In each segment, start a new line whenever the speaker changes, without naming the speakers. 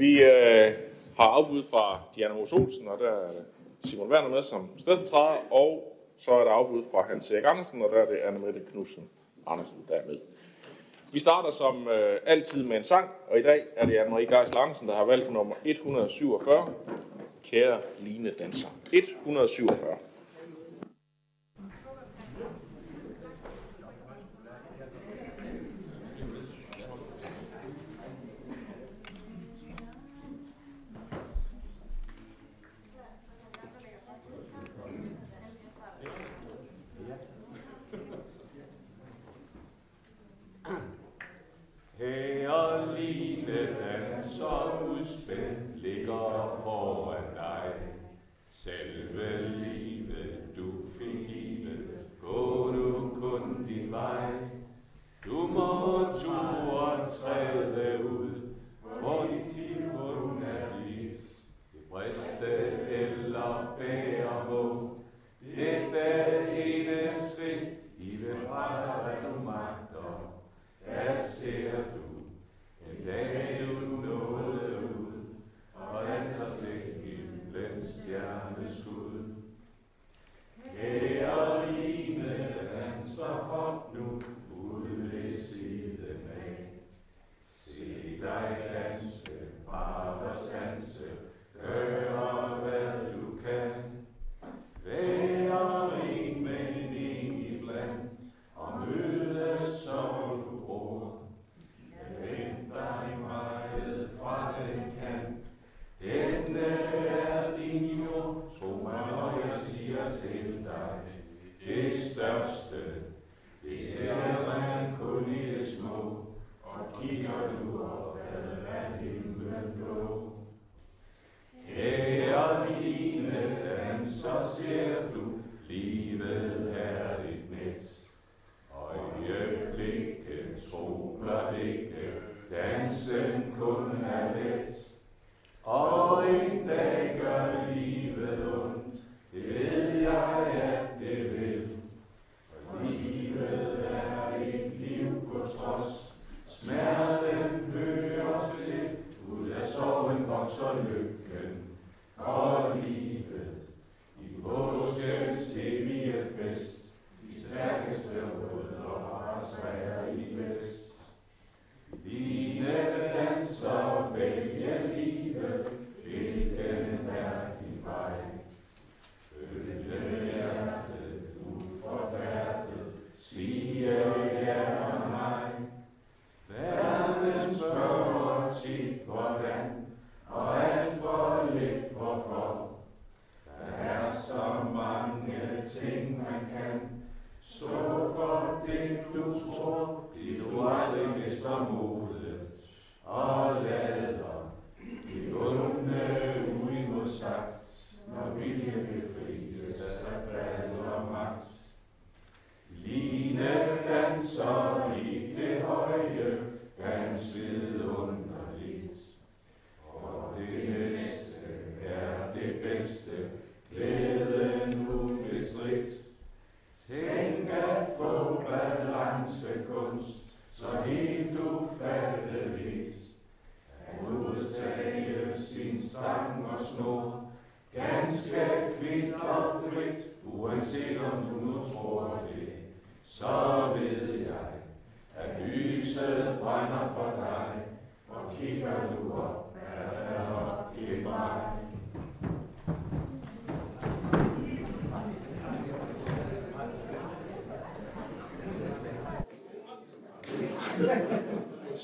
Vi øh, har afbud fra Diana Mos Olsen, og der er Simon Werner med som stedfortræder, og så er der afbud fra Hans Erik Andersen, og der er det Anne Mette Knudsen Andersen, der er med. Vi starter som øh, altid med en sang, og i dag er det Anne-Marie Geis Larsen, der har valgt nummer 147. Kære Line Danser. 147.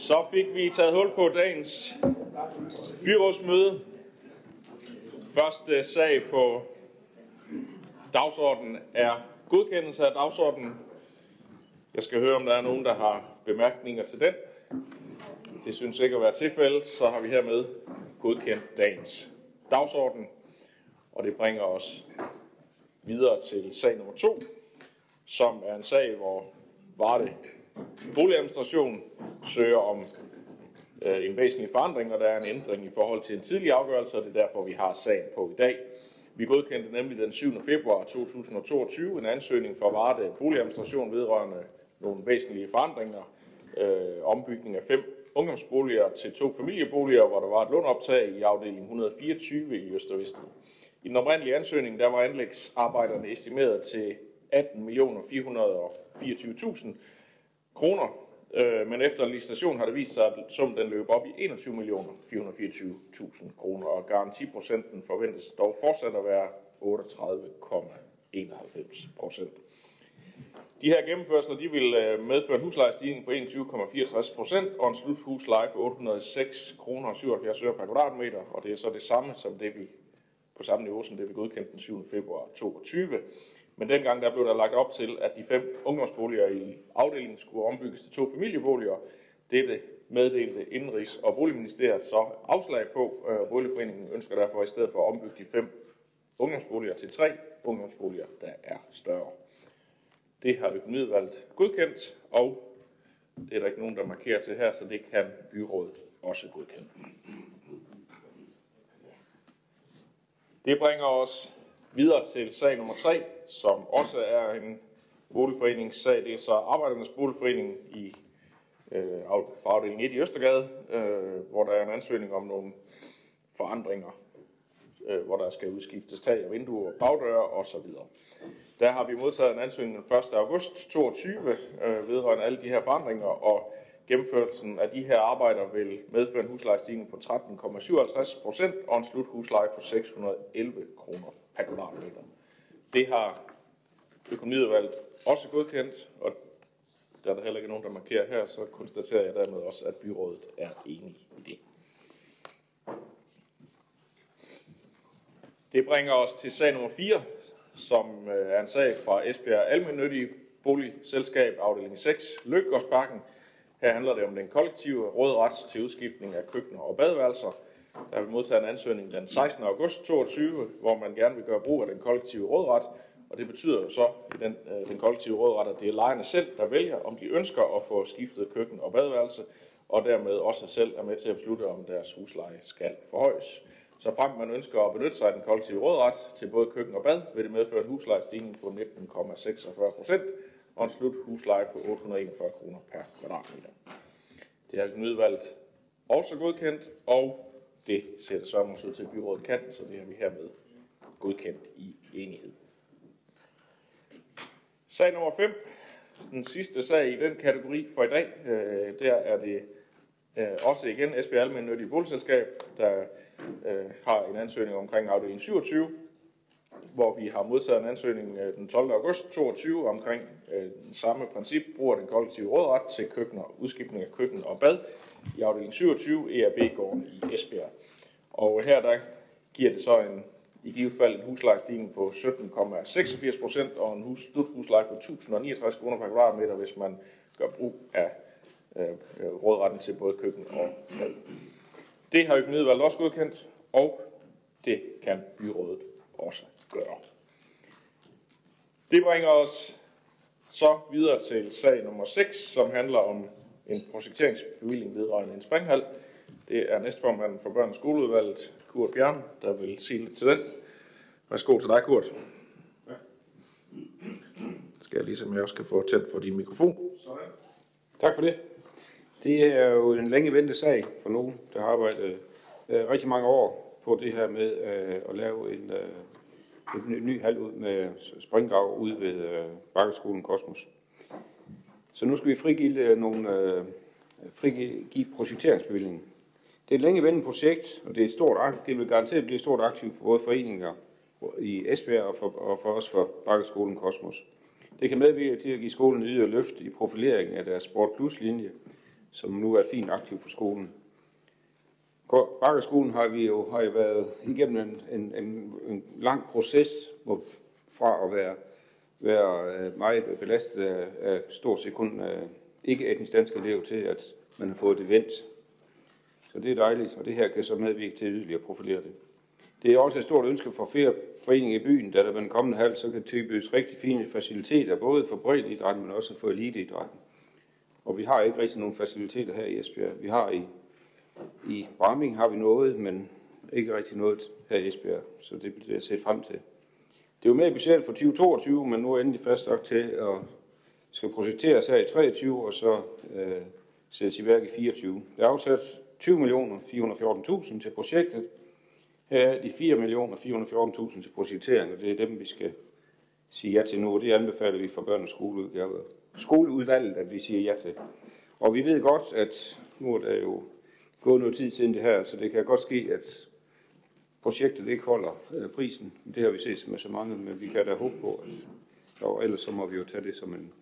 Så
fik vi taget hul på dagens byrådsmøde. Første sag på dagsordenen er godkendelse af dagsordenen. Jeg skal høre, om der er nogen, der har bemærkninger til den. Det synes ikke at være tilfældet, så har vi hermed godkendt dagens dagsorden. Og det bringer os videre til sag nummer to, som er en sag, hvor Varde Boligadministration søger om øh, en væsentlig forandring, og der er en ændring i forhold til en tidlig afgørelse, og det er derfor, vi har sagen på i dag. Vi godkendte nemlig den 7. februar 2022 en ansøgning fra Varde Boligadministration vedrørende nogle væsentlige forandringer øh, ombygning af fem ungdomsboliger til to familieboliger, hvor der var et lånoptag i afdeling 124 i Øst og Vest. I den oprindelige ansøgning, der var anlægsarbejderne estimeret til 18.424.000 kroner, øh, men efter en licitation har det vist sig, at summen den løb op i 21.424.000 kroner, og garantiprocenten forventes dog fortsat at være 38,91 procent. De her gennemførsler de vil øh, medføre en huslejestigning på 21,64 procent og en sluthusleje på 806 kroner og 77 øre per kvadratmeter, og det er så det samme som det vi på samme niveau som det vi godkendte den 7. februar 2022. Men dengang der blev der lagt op til, at de fem ungdomsboliger i afdelingen skulle ombygges til to familieboliger. Dette meddelte Indrigs- og Boligministeriet så afslag på. Øh, Boligforeningen ønsker derfor i stedet for at ombygge de fem ungdomsboliger til tre ungdomsboliger, der er større. Det har økonomiudvalget godkendt, og det er der ikke nogen, der markerer til her, så det kan byrådet også godkende. Det bringer os videre til sag nummer 3, som også er en boligforeningssag. Det er så Arbejdernes Boligforening i øh, for afdeling 1 i Østergade, øh, hvor der er en ansøgning om nogle forandringer, øh, hvor der skal udskiftes tag og vinduer, bagdøre osv. Der har vi modtaget en ansøgning den 1. august 2022 øh, vedrørende alle de her forandringer, og gennemførelsen af de her arbejder vil medføre en huslejestigning på 13,57 procent og en sluthusleje på 611 kroner per kvadratmeter. Det har økonomiudvalget også godkendt, og der er der heller ikke nogen, der markerer her, så konstaterer jeg dermed også, at byrådet er enig i det. Det bringer os til sag nummer 4, som øh, er en sag fra Esbjerg Almennyttige Boligselskab, afdeling 6, Løkgårdsparken. Her handler det om den kollektive rådret til udskiftning af køkkener og badeværelser. Der vil modtage en ansøgning den 16. august 2022, hvor man gerne vil gøre brug af den kollektive rådret. Og det betyder jo så i den, øh, den kollektive rådret, at det er lejerne selv, der vælger, om de ønsker at få skiftet køkken og badeværelse, og dermed også selv er med til at beslutte, om deres husleje skal forhøjes. Så frem man ønsker at benytte sig af den kollektive rådret til både køkken og bad, vil det medføre en huslejestigning på 19,46 procent og en slut husleje på 841 kroner per kvadratmeter. Det altså har udvalgt også godkendt, og det ser det så ud til, at byrådet kan, så det har vi hermed godkendt i enighed. Sag nummer 5, den sidste sag i den kategori for i dag, øh, der er det øh, også igen Esbjerg Almennyttige Boligselskab, der øh, har en ansøgning omkring afdeling 27, hvor vi har modtaget en ansøgning øh, den 12. august 22 omkring øh, den samme princip, bruger den kollektive rådret til køkkener, udskiftning af køkken og bad i afdeling 27 ERB-gården i Esbjerg. Og her der giver det så en, i givet fald en huslejestigning på 17,86 procent og en hus, husleje på 1069 kroner per kvadratmeter, hvis man gør brug af øh, øh rådretten til både køkken og bad. Det har økonomiudvalget også godkendt, og det kan byrådet også gøre. Det bringer os så videre til sag nummer 6, som handler om en projekteringsbevilling vedrørende en springhal. Det er næstformanden for børn- og skoleudvalget, Kurt Bjørn, der vil sige lidt til den. Værsgo til dig, Kurt. Ja. Skal jeg ligesom jeg også kan få tændt for din mikrofon. Sådan.
Tak for det. Det er jo en længe ventet sag for nogen, der har arbejdet øh, rigtig mange år på det her med øh, at lave en, øh, en ny hal ud med springgrav ude ved øh, Bakkeskolen Kosmos. Så nu skal vi frigive øh, nogle øh, frigive projekteringsbevillingen. Det er et længe ventet projekt, og det, er et stort, det vil garanteret blive et stort aktiv for både foreninger i Esbjerg og for, og for os for Bakkeskolen Kosmos. Det kan medvirke til at give skolen yderligere løft i profileringen af deres Sport Plus linje, som nu er fint aktiv for skolen. Bakkerskolen har vi jo, har jo været igennem en, en, en, en lang proces hvor, fra at være, være øh, meget belastet af, af stort set kun øh, ikke etnisk danske elever til, at man har fået det vendt. Så det er dejligt, og det her kan så medvirke til yderligere at profilere det. Det er også et stort ønske for flere foreninger i byen, da der ved den kommende halv så kan tilbydes rigtig fine faciliteter, både for breddeidrætten, men også for eliteidrætten. Og vi har ikke rigtig nogen faciliteter her i Esbjerg. Vi har i, i Bramming har vi noget, men ikke rigtig noget her i Esbjerg, så det bliver jeg set frem til. Det er med i budgettet for 2022, men nu er endelig fastlagt til at skal projekteres her i 23, og så øh, sættes i værk i 24. Der er afsat 20 millioner 414.000 til projektet. Her er de 4 millioner 414.000 til projektering, og det er dem, vi skal sige ja til nu, og det anbefaler vi for børnens skoleudgave. skoleudvalget, at vi siger ja til. Og vi ved godt, at nu er der jo gået noget tid siden det her, så det kan godt ske, at projektet ikke holder øh, prisen. Det har vi set med så mange, men vi kan da håbe på, at og ellers så må vi jo tage det som en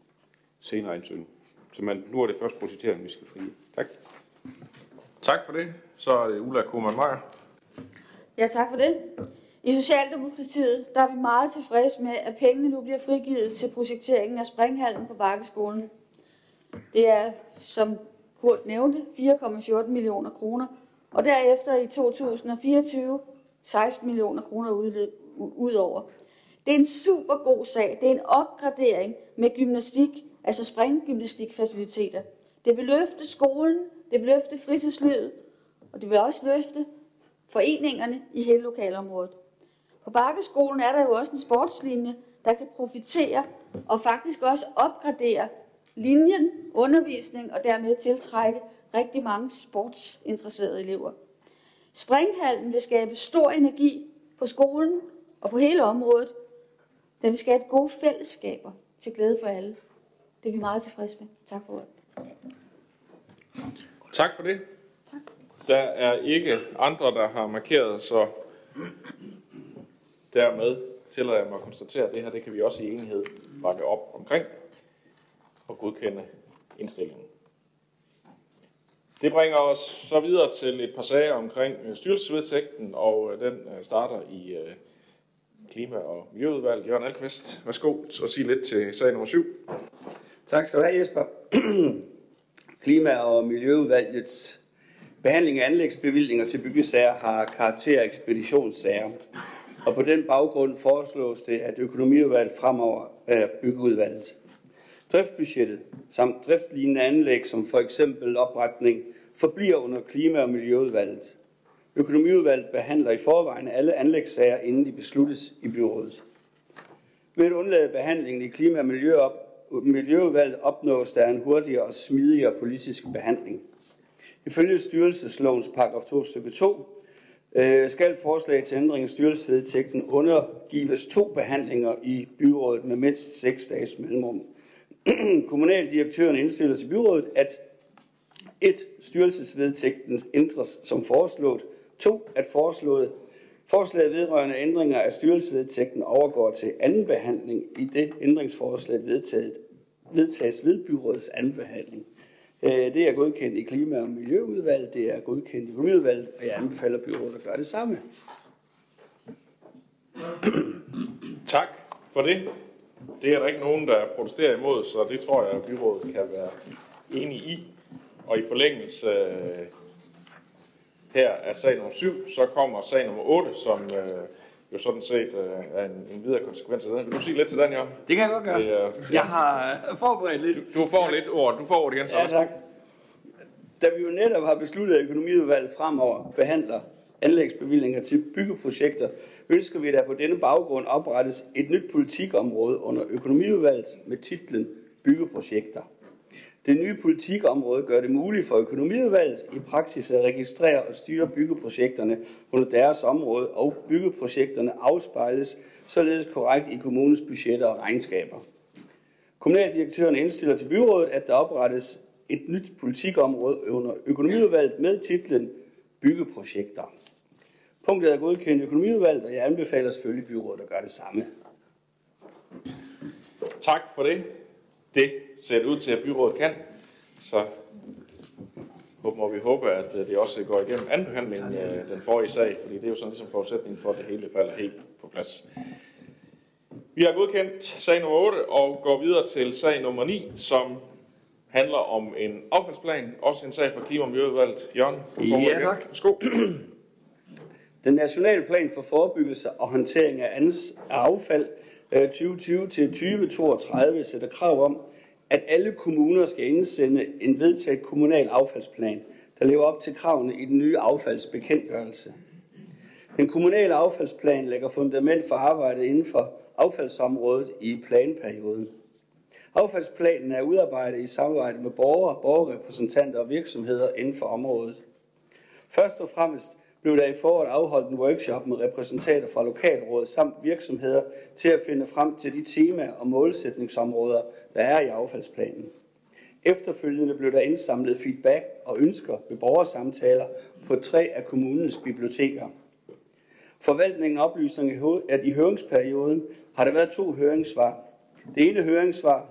senere ansøgning. Så man, nu er det først projektering, vi skal fri. Tak.
Tak for det. Så er det Ulla Kuhlmann Meyer.
Ja, tak for det. I Socialdemokratiet der er vi meget tilfredse med, at pengene nu bliver frigivet til projekteringen af springhallen på Bakkeskolen. Det er, som Kurt nævnte, 4,14 millioner kroner, og derefter i 2024 16 millioner kroner udover. Det er en super god sag. Det er en opgradering med gymnastik, altså springgymnastikfaciliteter. Det vil løfte skolen, det vil løfte fritidslivet, og det vil også løfte foreningerne i hele lokalområdet. På Bakkeskolen er der jo også en sportslinje, der kan profitere og faktisk også opgradere linjen, undervisning og dermed tiltrække rigtig mange sportsinteresserede elever. Springhallen vil skabe stor energi på skolen og på hele området. Den vil skabe gode fællesskaber til glæde for alle. Det er vi meget tilfredse med. Tak for ordet.
Tak for det.
Tak.
Der er ikke andre, der har markeret, så dermed tillader jeg mig at konstatere, at det her det kan vi også i enighed bakke op omkring og godkende indstillingen. Det bringer os så videre til et par sager omkring øh, styrelsesvedtægten, og øh, den øh, starter i Klima- og Miljøudvalget. Jørgen Alkvist, værsgo og sige lidt til sag nummer 7.
Tak skal du have, Jesper. Klima- og Miljøudvalgets behandling af anlægsbevillinger til byggesager har karakter af ekspeditionssager. Og på den baggrund foreslås det, at økonomiudvalget fremover er byggeudvalget. Driftsbudgettet samt driftlignende anlæg, som for eksempel opretning, forbliver under Klima- og Miljøudvalget. Økonomiudvalget behandler i forvejen alle anlægssager, inden de besluttes i byrådet. Ved at undlade behandlingen i Klima- og Miljøudvalget opnås der en hurtigere og smidigere politisk behandling. Ifølge styrelseslovens paragraf 2 stykke 2 øh, skal forslag til ændring af styrelsesvedtægten undergives to behandlinger i byrådet med mindst seks dages mellemrum. Kommunaldirektøren indstiller til byrådet, at et styrelsesvedtægten ændres som foreslået. To, at foreslået forslaget vedrørende ændringer af styrelsesvedtægten overgår til anden behandling i det ændringsforslag vedtaget, vedtages ved byrådets anden behandling. Øh, det er godkendt i Klima- og Miljøudvalget, det er godkendt i Økonomiudvalget, og jeg anbefaler byrådet at gøre det samme.
Tak for det. Det er der ikke nogen, der protesterer imod, så det tror jeg, at byrådet kan være enige i. Og i forlængelse øh, her af sag nummer 7, så kommer sag nummer 8, som øh, jo sådan set øh, er en, en videre konsekvens af den. Vil du sige lidt til den, Jørgen?
Det kan jeg godt gøre.
Det, øh,
Jeg har forberedt lidt.
Du, du får lidt ord. Du får ordet igen, så
Ja, tak. Da vi jo netop har besluttet, at økonomiudvalget fremover behandler anlægsbevillinger til byggeprojekter, ønsker vi, at der på denne baggrund oprettes et nyt politikområde under økonomiudvalget med titlen Byggeprojekter. Det nye politikområde gør det muligt for økonomiudvalget i praksis at registrere og styre byggeprojekterne under deres område, og byggeprojekterne afspejles således korrekt i kommunens budgetter og regnskaber. Kommunaldirektøren indstiller til byrådet, at der oprettes et nyt politikområde under økonomiudvalget med titlen Byggeprojekter. Punktet er godkendt økonomiudvalget, og jeg anbefaler selvfølgelig byrådet at gøre det samme.
Tak for det. Det ser ud til, at byrådet kan. Så må vi håbe, at øh, det også går igennem anbehandlingen af den forrige sag, fordi det er jo sådan ligesom forudsætning for, at det hele falder helt på plads. Vi har godkendt sag nummer 8 og går videre til sag nummer 9, som handler om en affaldsplan, også en sag fra Klima- og Miljøudvalget. Jørgen, du
Ja, tak.
Værsgo.
Den nationale plan for forebyggelse og håndtering af affald øh, 2020 til 2032 sætter krav om, at alle kommuner skal indsende en vedtaget kommunal affaldsplan, der lever op til kravene i den nye affaldsbekendtgørelse. Den kommunale affaldsplan lægger fundament for arbejdet inden for affaldsområdet i planperioden. Affaldsplanen er udarbejdet i samarbejde med borgere, borgerrepræsentanter og virksomheder inden for området. Først og fremmest blev der i foråret afholdt en workshop med repræsentanter fra lokalrådet samt virksomheder til at finde frem til de temaer og målsætningsområder, der er i affaldsplanen. Efterfølgende blev der indsamlet feedback og ønsker ved borgersamtaler på tre af kommunens biblioteker. Forvaltningen oplyser, at i høringsperioden har der været to høringssvar. Det ene høringssvar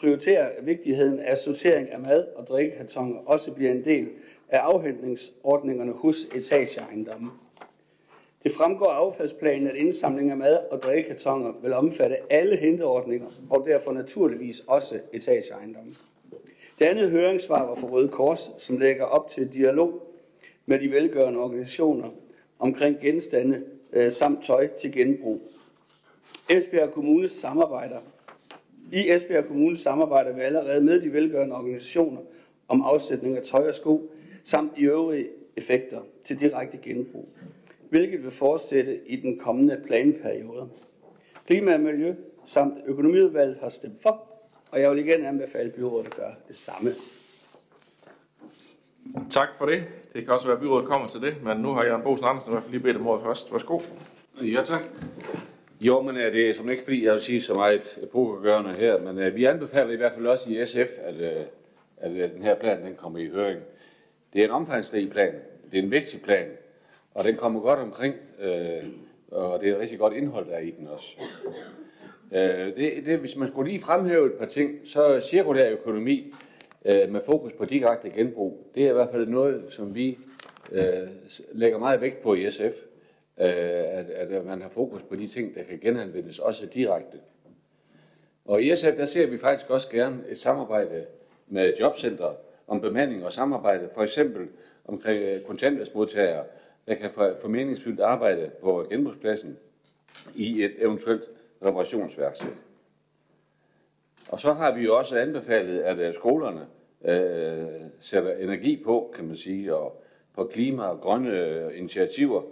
prioriterer vigtigheden af sortering af mad og drikkekartoner også bliver en del af afhentningsordningerne hos etageejendomme. Det fremgår af affaldsplanen, at indsamling af mad og drikkekartoner vil omfatte alle henteordninger, og derfor naturligvis også etageejendomme. Det andet høringssvar var fra Røde Kors, som lægger op til dialog med de velgørende organisationer omkring genstande øh, samt tøj til genbrug. Esbjerg Kommune samarbejder. I Esbjerg Kommune samarbejder vi allerede med de velgørende organisationer om afsætning af tøj og sko, samt i øvrige effekter til direkte genbrug, hvilket vil fortsætte i den kommende planperiode. Klima og Miljø samt Økonomiudvalget har stemt for, og jeg vil igen anbefale byrådet at gøre det samme.
Tak for det. Det kan også være, at byrådet kommer til det, men nu har Jørgen Bosen Andersen i hvert fald lige bedt om ordet først. Værsgo.
Ja, tak. Jo, men er det som ikke fordi, jeg vil sige så meget epokegørende her, men uh, vi anbefaler i hvert fald også i SF, at, uh, at uh, den her plan den kommer i høring. Det er en omfangsrig plan, det er en vigtig plan, og den kommer godt omkring, øh, og det er et rigtig godt indhold, der er i den også. Øh, det, det, hvis man skulle lige fremhæve et par ting, så cirkulær økonomi øh, med fokus på direkte genbrug, det er i hvert fald noget, som vi øh, lægger meget vægt på i SF øh, at, at man har fokus på de ting, der kan genanvendes også direkte. Og i SF, der ser vi faktisk også gerne et samarbejde med jobcenteret, om bemanding og samarbejde, for eksempel omkring øh, kontanthjælpsmodtagere, der kan få meningsfyldt arbejde på genbrugspladsen i et eventuelt reparationsværksted. Og så har vi jo også anbefalet, at øh, skolerne øh, sætter energi på, kan man sige, og på klima og grønne øh, initiativer,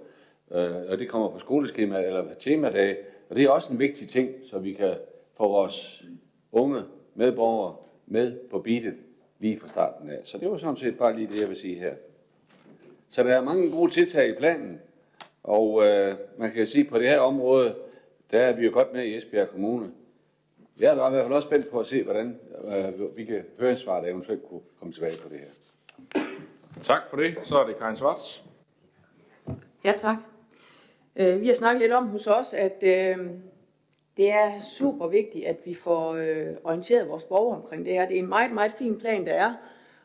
øh, og det kommer på skoleskema eller temadage, og det er også en vigtig ting, så vi kan få vores unge medborgere med på beatet lige fra starten af. Så det var sådan set bare lige det, jeg vil sige her. Så der er mange gode tiltag i planen, og øh, man kan sige, at på det her område, der er vi jo godt med i Esbjerg Kommune. Jeg er i hvert fald også spændt på at se, hvordan øh, hvilke høringssvar, der eventuelt kunne komme tilbage på det her.
Tak for det. Så er det Karin Svarts.
Ja, tak. Øh, vi har snakket lidt om hos os, at øh, det er super vigtigt, at vi får øh, orienteret vores borgere omkring det her. Det er en meget, meget fin plan, der er.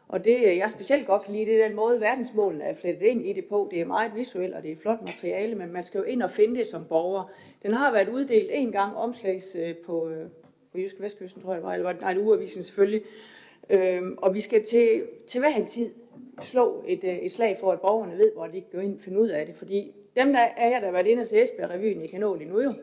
Og det, øh, jeg specielt godt kan lide, det er den måde, verdensmålene er flettet ind i det på. Det er meget visuelt, og det er flot materiale, men man skal jo ind og finde det som borger. Den har været uddelt en gang omslags øh, på, øh, på Jysk Vestkysten, tror jeg var, eller nej, ugeavisen selvfølgelig. Øhm, og vi skal til, til hver en tid slå et, et slag for, at borgerne ved, hvor de kan gå ind og finde ud af det. Fordi dem der er jeg, der har været inde til Esbjerg-revyen i kan nå det nu jo,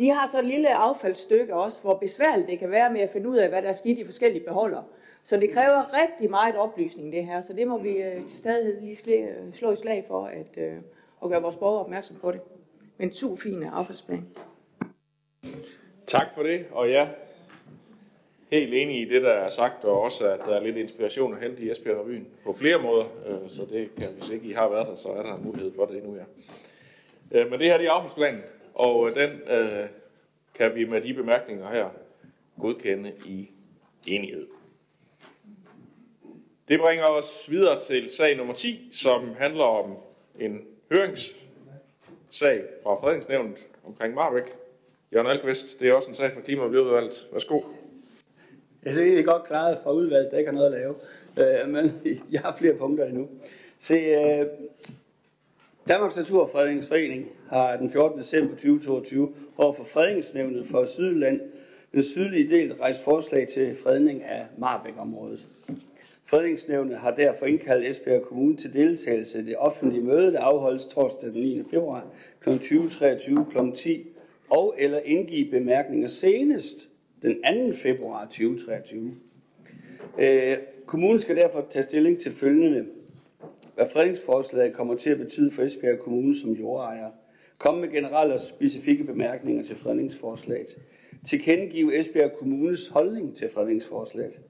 de har så et lille affaldsstykke også, hvor besværligt det kan være med at finde ud af, hvad der er skidt i forskellige beholder. Så det kræver rigtig meget oplysning, det her. Så det må vi øh, til stadighed lige øh, slå i slag for at, øh, at gøre vores borgere opmærksom på det. Men en super fin affaldsplan.
Tak for det, og ja, helt enig i det, der er sagt, og også, at der er lidt inspiration at hente i Esbjerg Revyen på flere måder. Øh, så det kan, hvis ikke I har været der, så er der en mulighed for det endnu, ja. Øh, men det her det er affaldsplanen, og øh, den øh, kan vi med de bemærkninger her godkende i enighed. Det bringer os videre til sag nummer 10, som handler om en høringssag fra Fredningsnævnet omkring Marbæk. Jørgen Alkvist, det er også en sag fra Klima- og Miljøudvalget. Værsgo.
Jeg er egentlig godt klaret fra udvalget, der ikke har noget at lave. Øh, men jeg har flere punkter endnu. Se, øh, Danmarks Naturfredningsforening har den 14. december 2022 overfor Fredningsnævnet for Sydland den sydlige del rejst forslag til fredning af Marbæk-området. Fredningsnævnet har derfor indkaldt Esbjerg Kommune til deltagelse i det offentlige møde, der afholdes torsdag den 9. februar kl. 20.23 kl. 10 og eller indgive bemærkninger senest den 2. februar 2023. Øh, kommunen skal derfor tage stilling til følgende. Hvad fredningsforslaget kommer til at betyde for Esbjerg Kommune som jordejer. Kom med generelle og specifikke bemærkninger til fredningsforslaget. tilkendegive Esbjerg Kommunes holdning til fredningsforslaget.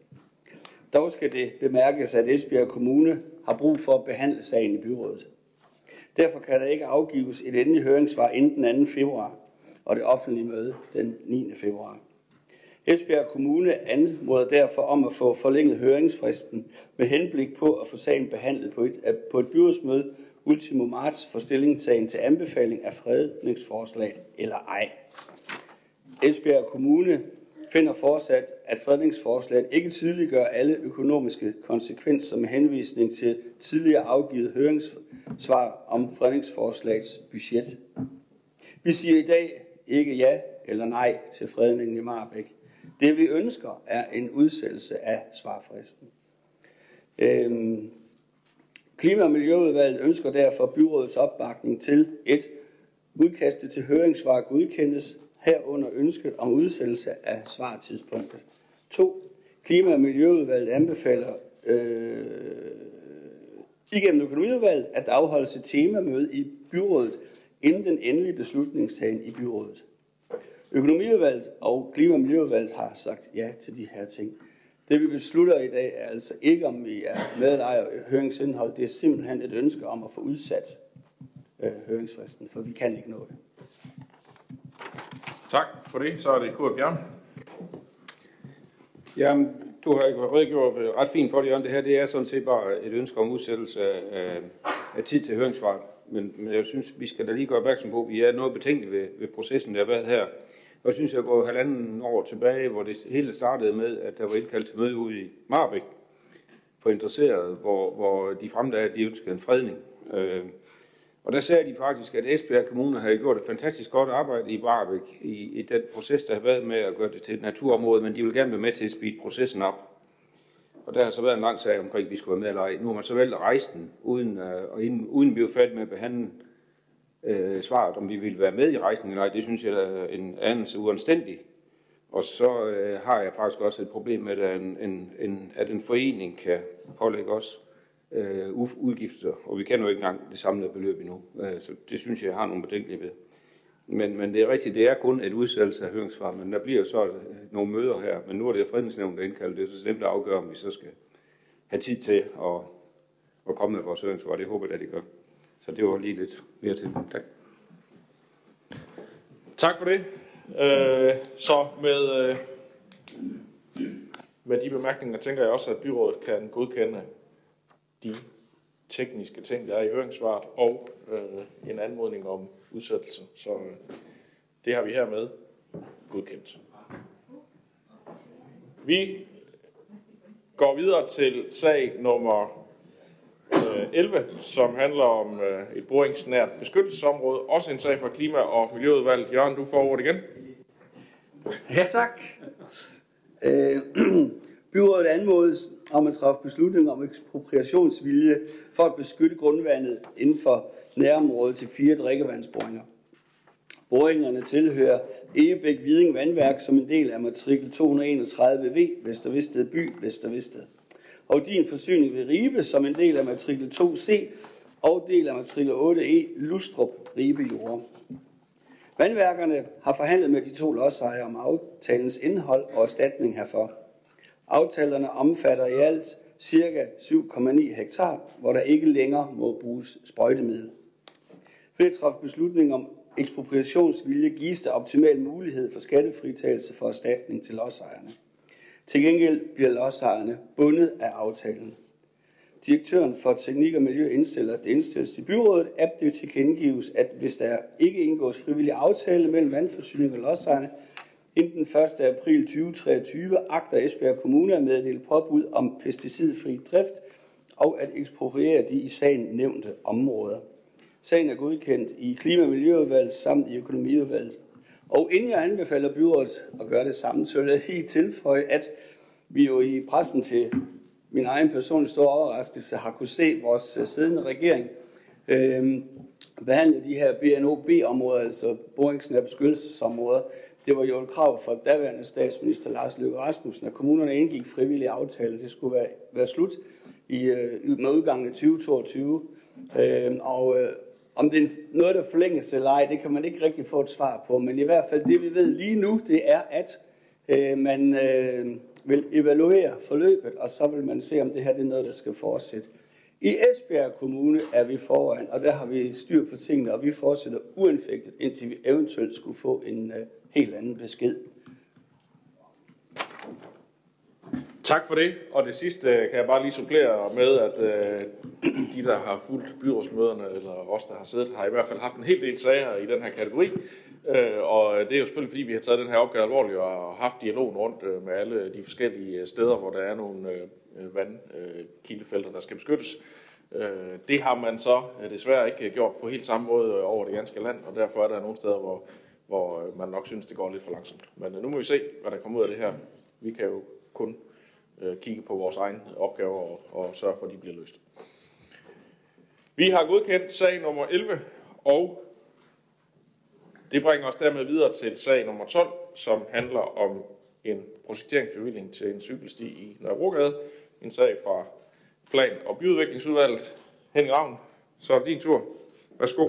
Dog skal det bemærkes, at Esbjerg Kommune har brug for at behandle sagen i byrådet. Derfor kan der ikke afgives et endeligt høringssvar inden den 2. februar og det offentlige møde den 9. februar. Esbjerg Kommune anmoder derfor om at få forlænget høringsfristen med henblik på at få sagen behandlet på et, øh, på et byrådsmøde ultimo marts for stillingtagen til anbefaling af fredningsforslag eller ej. Esbjerg Kommune finder fortsat, at fredningsforslaget ikke tydeliggør alle økonomiske konsekvenser med henvisning til tidligere afgivet høringssvar om fredningsforslagets budget. Vi siger i dag ikke ja eller nej til fredningen i Marbæk. Det vi ønsker er en udsættelse af svarfristen. Øhm, Klima- og Miljøudvalget ønsker derfor byrådets opbakning til et udkastet til høringssvar godkendes herunder ønsket om udsættelse af svartidspunktet. 2. Klima- og Miljøudvalget anbefaler øh, igennem økonomiudvalget, at der afholdes et temamøde i byrådet inden den endelige beslutningstagen i byrådet. Økonomiudvalget og Klima- og Miljøudvalget har sagt ja til de her ting. Det vi beslutter i dag er altså ikke, om vi er medejer høringsindhold. Det er simpelthen et ønske om at få udsat øh, høringsfristen, for vi kan ikke nå det.
Tak for det. Så er det Kurt Bjørn.
Jamen, du har ikke redegjort ret fint for det, Jørgen. Det her det er sådan set bare et ønske om udsættelse af, af tid til høringssvar. Men, men jeg synes, vi skal da lige gøre opmærksom på, at vi er noget betænkelige ved, ved processen, der har været her. Og jeg synes, jeg går halvanden år tilbage, hvor det hele startede med, at der var indkaldt til møde ude i Marbæk for interesserede, hvor, hvor de fremlagde, at de ønskede en fredning. Øh, og der sagde de faktisk, at Esbjerg Kommune havde gjort et fantastisk godt arbejde i Barbæk i, i den proces, der har været med at gøre det til et naturområde, men de vil gerne være med til at speede processen op. Og der har så været en lang sag omkring, at vi skulle være med eller ej. Nu har man så valgt at rejse den, uden, øh, og inden, uden vi er færdige med at behandle øh, svaret, om vi vil være med i rejsen. Nej. Det synes jeg er en anelse uanstændig. Og så øh, har jeg faktisk også et problem med, at en, en, en, at en forening kan pålægge os øh, udgifter, og vi kan jo ikke engang det samlede beløb endnu. Øh, så det synes jeg, jeg har nogle betænkelige ved. Men, men det er rigtigt, det er kun et udsættelse af høringssvar, men der bliver så øh, nogle møder her, men nu er det fredningsnævnet, der indkalder det, så det er at afgøre, om vi så skal have tid til at, at komme med vores høringssvar. Det håber jeg, at det gør. Så det var lige lidt mere til. Tak.
Tak for det. Øh, så med, øh, med de bemærkninger tænker jeg også, at byrådet kan godkende de tekniske ting, der er i høringssvaret, og øh, en anmodning om udsættelse. Så øh, det har vi hermed godkendt. Vi går videre til sag nummer Øh, 11, som handler om øh, et boringsnært beskyttelsesområde. Også en sag fra Klima- og Miljøudvalget. Jørgen, du får ordet igen.
Ja, tak. Øh, byrådet anmodes om at træffe beslutning om ekspropriationsvilje for at beskytte grundvandet inden for nærområdet til fire drikkevandsboringer. Boringerne tilhører Egebæk Viding Vandværk som en del af matrikel 231V Vestervisted by Vestervisted. Og din forsyning ved Ribe som en del af matrikel 2C og del af matrikel 8E e, Lustrup Ribe Jord. Vandværkerne har forhandlet med de to lodsejere om aftalens indhold og erstatning herfor. Aftalerne omfatter i alt ca. 7,9 hektar, hvor der ikke længere må bruges sprøjtemiddel. Ved at træffe beslutning om ekspropriationsvilje gives der optimal mulighed for skattefritagelse for erstatning til lodsejerne. Til gengæld bliver lodsejerne bundet af aftalen. Direktøren for Teknik og Miljø indstiller, at det indstilles i byrådet, at det tilkendegives, at hvis der ikke indgås frivillig aftale mellem vandforsyning og lodsejerne, inden den 1. april 2023 agter Esbjerg Kommune at meddele påbud om pesticidfri drift og at ekspropriere de i sagen nævnte områder. Sagen er godkendt i Klima- og Miljøudvalget samt i Økonomiudvalget. Og inden jeg anbefaler byrådet at gøre det samme, så vil jeg lige tilføje, at vi jo i pressen til min egen personlige store overraskelse har kunne se vores øh, siddende regering øh, behandle de her BNOB-områder, altså boringsnære beskyttelsesområder. Det var jo et krav fra daværende statsminister Lars Løkke Rasmussen, at kommunerne indgik frivillige aftaler. Det skulle være, være slut i, øh, med udgangen af 2022. Øh, og, øh, om det er noget, der forlænges eller ej, det kan man ikke rigtig få et svar på. Men i hvert fald det, vi ved lige nu, det er, at øh, man øh, vil evaluere forløbet, og så vil man se, om det her det er noget, der skal fortsætte. I Esbjerg Kommune er vi foran, og der har vi styr på tingene, og vi fortsætter uanfægtet, indtil vi eventuelt skulle få en øh, helt anden besked.
Tak for det. Og det sidste øh, kan jeg bare lige supplere med, at øh, de, der har fulgt byrådsmøderne, eller os, der har siddet, har i hvert fald haft en hel del sager i den her kategori. Øh, og det er jo selvfølgelig, fordi vi har taget den her opgave alvorligt og haft dialogen rundt øh, med alle de forskellige øh, steder, hvor der er nogle øh, øh, vandkildefelter, der skal beskyttes. Øh, det har man så desværre ikke gjort på helt samme måde over det ganske land, og derfor er der nogle steder, hvor, hvor man nok synes, det går lidt for langsomt. Men nu må vi se, hvad der kommer ud af det her. Vi kan jo kun Øh, kigge på vores egne opgaver og, og sørge for, at de bliver løst. Vi har godkendt sag nummer 11, og det bringer os dermed videre til sag nummer 12, som handler om en projekteringsbevilling til en cykelsti i Nørrebrogade. En sag fra Plan- og Byudviklingsudvalget. Henning Ravn, så er din tur. Værsgo.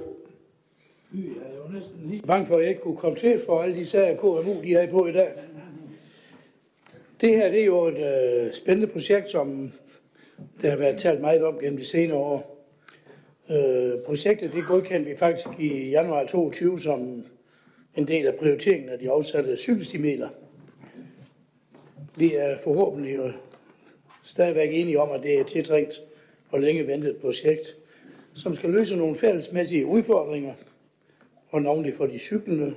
Jeg er jo næsten helt bange for, at jeg ikke kunne komme til for alle de sager, KMU de er på i dag. Det her det er jo et øh, spændende projekt, som der har været talt meget om gennem de senere år. Øh, projektet det godkendte vi faktisk i januar 2022 som en del af prioriteringen af de afsatte cykelstimeler. Vi er forhåbentlig øh, stadigvæk enige om, at det er tiltrængt og længe ventet projekt, som skal løse nogle fællesmæssige udfordringer, og navnlig for de cyklende,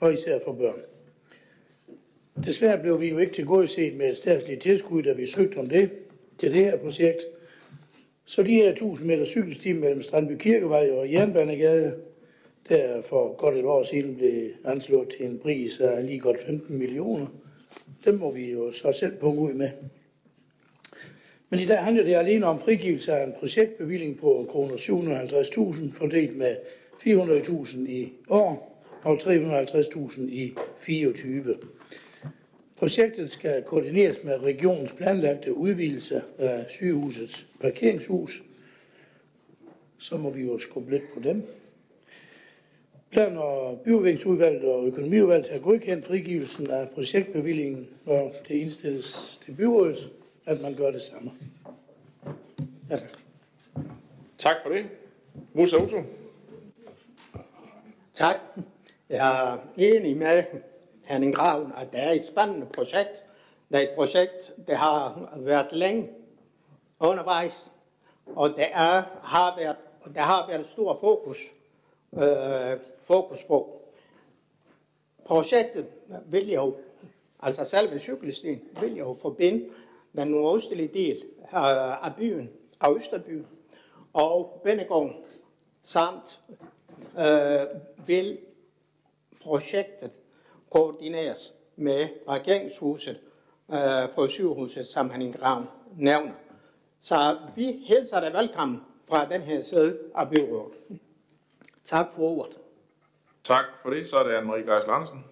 og især for børn. Desværre blev vi jo ikke tilgodeset med et statsligt tilskud, da vi søgte om det til det her projekt. Så de her 1000 meter cykelsti mellem Strandby Kirkevej og Jernbanegade, der for godt et år siden blev anslået til en pris af lige godt 15 millioner, dem må vi jo så selv punge ud med. Men i dag handler det alene om frigivelse af en projektbevilling på kroner 750.000 fordelt med 400.000 i år og 350.000 i 24. Projektet skal koordineres med regionens planlagte udvidelse af sygehusets parkeringshus. Så må vi jo skubbe lidt på dem. Plan- og byudviklingsudvalget og økonomiudvalget har godkendt frigivelsen af projektbevillingen, og det indstilles til byrådet, at man gør det samme. Ja, tak.
Tak for det. Musa Uto.
Tak. Jeg er enig med Henning Graven, at det er et spændende projekt. Det er et projekt, der har været længe undervejs, og der, er, har, været, der har været stor fokus, øh, fokus på. Projektet vil jo, altså selve cykelstien, vil jo forbinde den nordøstlige del af byen, af Østerbyen, og Bennegården, samt øh, vil projektet koordineres med regeringshuset øh, for sygehusets som han Grav nævner. Så vi hilser dig velkommen fra den her side af byrådet. Tak for ordet.
Tak for det. Så er det Anne-Marie Geis Larsen.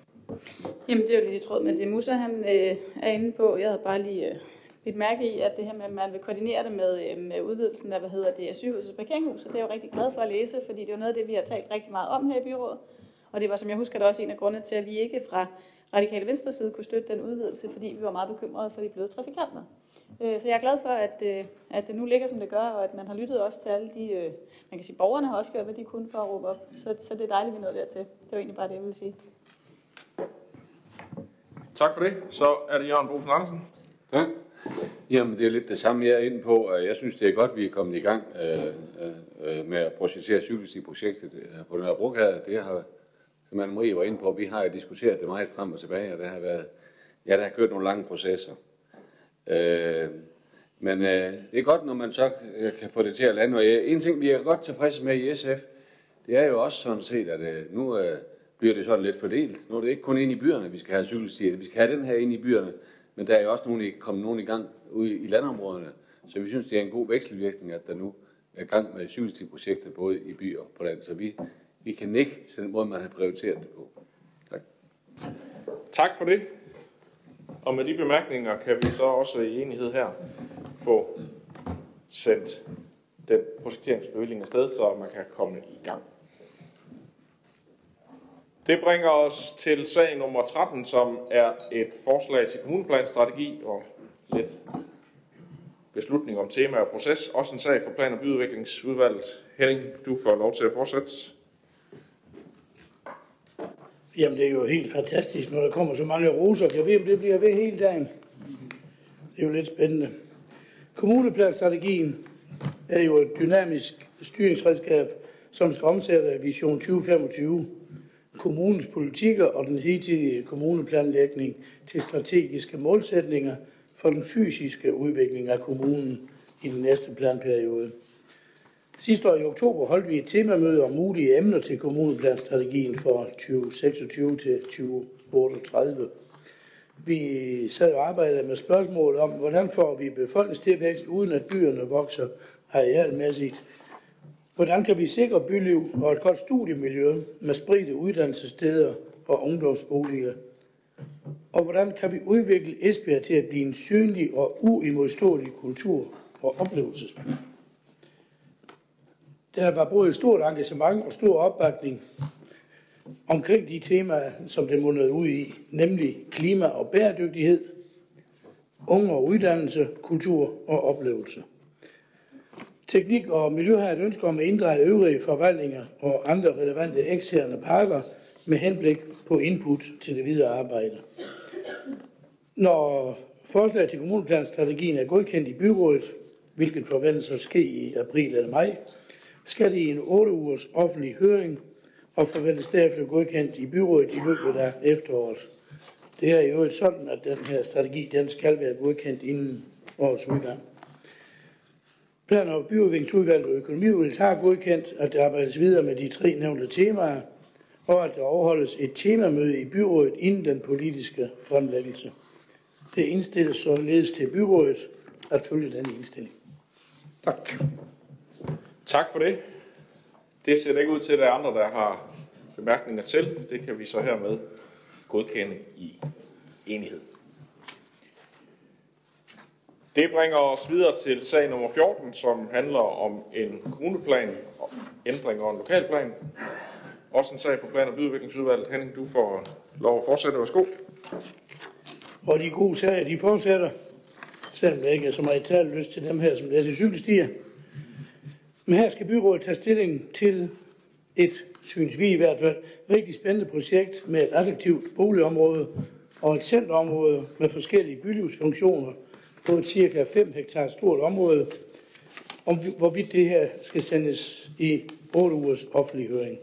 Jamen, det er jo lidt i tråd med det, Musa han, øh, er inde på. Jeg havde bare lige øh, et mærke i, at det her med, at man vil koordinere det med, øh, med udvidelsen af, hvad hedder det, sygehusets parkeringshus, og det er jeg jo rigtig glad for at læse, fordi det er jo noget af det, vi har talt rigtig meget om her i byrådet. Og det var, som jeg husker, det også en af grundene til, at vi ikke fra radikale venstre side kunne støtte den udvidelse, fordi vi var meget bekymrede for de bløde trafikanter. Øh, så jeg er glad for, at, øh, at det nu ligger, som det gør, og at man har lyttet også til alle de, øh, man kan sige, borgerne har også gjort, hvad de kunne for at råbe op. Så, så det er dejligt, at vi nåede dertil. Det var egentlig bare det, jeg ville sige.
Tak for det. Så er det Jørgen Bosen Andersen.
Ja. Jamen, det er lidt det samme, jeg er inde på. Jeg synes, det er godt, at vi er kommet i gang øh, øh, med at projektere cykelstiprojektet på den her brugade. Det har, som Anne-Marie var inde på, vi har jo diskuteret det meget frem og tilbage, og det har været, ja, der har kørt nogle lange processer. Øh, men øh, det er godt, når man så øh, kan få det til at lande. Og øh, en ting, vi er godt tilfredse med i SF, det er jo også sådan set, at øh, nu øh, bliver det sådan lidt fordelt. Nu er det ikke kun ind i byerne, vi skal have cykelstier. Vi skal have den her ind i byerne, men der er jo også nogen, kommet nogen i gang ude i landområderne. Så vi synes, det er en god vekselvirkning, at der nu er gang med cykelstiprojekter både i byer og på land. Så vi, vi kan ikke til den måde, man har prioriteret det på. Tak.
Tak for det. Og med de bemærkninger kan vi så også i enighed her få sendt den projekteringsbevilling afsted, så man kan komme i gang. Det bringer os til sag nummer 13, som er et forslag til kommuneplanstrategi og lidt beslutning om tema og proces. Også en sag for plan- og byudviklingsudvalget. Henning, du får lov til at fortsætte.
Jamen, det er jo helt fantastisk, når der kommer så mange roser. Kan vi, om det bliver ved hele dagen? Det er jo lidt spændende. Kommuneplanstrategien er jo et dynamisk styringsredskab, som skal omsætte Vision 2025, kommunens politikker og den hidtidige kommuneplanlægning til strategiske målsætninger for den fysiske udvikling af kommunen i den næste planperiode. Sidste år i oktober holdt vi et temamøde om mulige emner til kommuneplanstrategien for 2026 til 2038. Vi sad og arbejdede med spørgsmål om, hvordan får vi befolkningstilvækst, uden at byerne vokser arealmæssigt. Hvordan kan vi sikre byliv og et godt studiemiljø med spredte uddannelsessteder og ungdomsboliger? Og hvordan kan vi udvikle Esbjerg til at blive en synlig og uimodståelig kultur- og oplevelsesby? Der var både et stort engagement og stor opbakning omkring de temaer, som det mundede ud i, nemlig klima og bæredygtighed, unge og uddannelse, kultur og oplevelse. Teknik og Miljø har et ønske om at inddrage øvrige forvaltninger og andre relevante eksterne parter med henblik på input til det videre arbejde. Når forslaget til kommuneplanstrategien er godkendt i byrådet, hvilket forventes at ske i april eller maj, skal i en 8 ugers offentlig høring og forventes derefter godkendt i byrådet i løbet af efteråret. Det er i øvrigt sådan, at den her strategi den skal være godkendt inden årets udgang. Plan- og byudviklingsudvalget og økonomiudvalget har godkendt, at der arbejdes videre med de tre nævnte temaer, og at der overholdes et temamøde i byrådet inden den politiske fremlæggelse. Det indstilles således til byrådet at følge den indstilling. Tak.
Tak for det. Det ser ikke ud til, at der er andre, der har bemærkninger til. Det kan vi så hermed godkende i enighed. Det bringer os videre til sag nummer 14, som handler om en kommuneplan, ændring og en lokalplan. Også en sag for plan- og byudviklingsudvalget. Henning, du får lov at fortsætte. Værsgo.
Og de gode sager, de fortsætter, selvom der ikke er så meget tale lyst til dem her, som det er til cykelstier. Men her skal byrådet tage stilling til et, synes vi i hvert fald, rigtig spændende projekt med et attraktivt boligområde og et centerområde med forskellige bylivsfunktioner på et cirka 5 hektar stort område, om hvorvidt det her skal sendes i 8 ugers offentlig høring.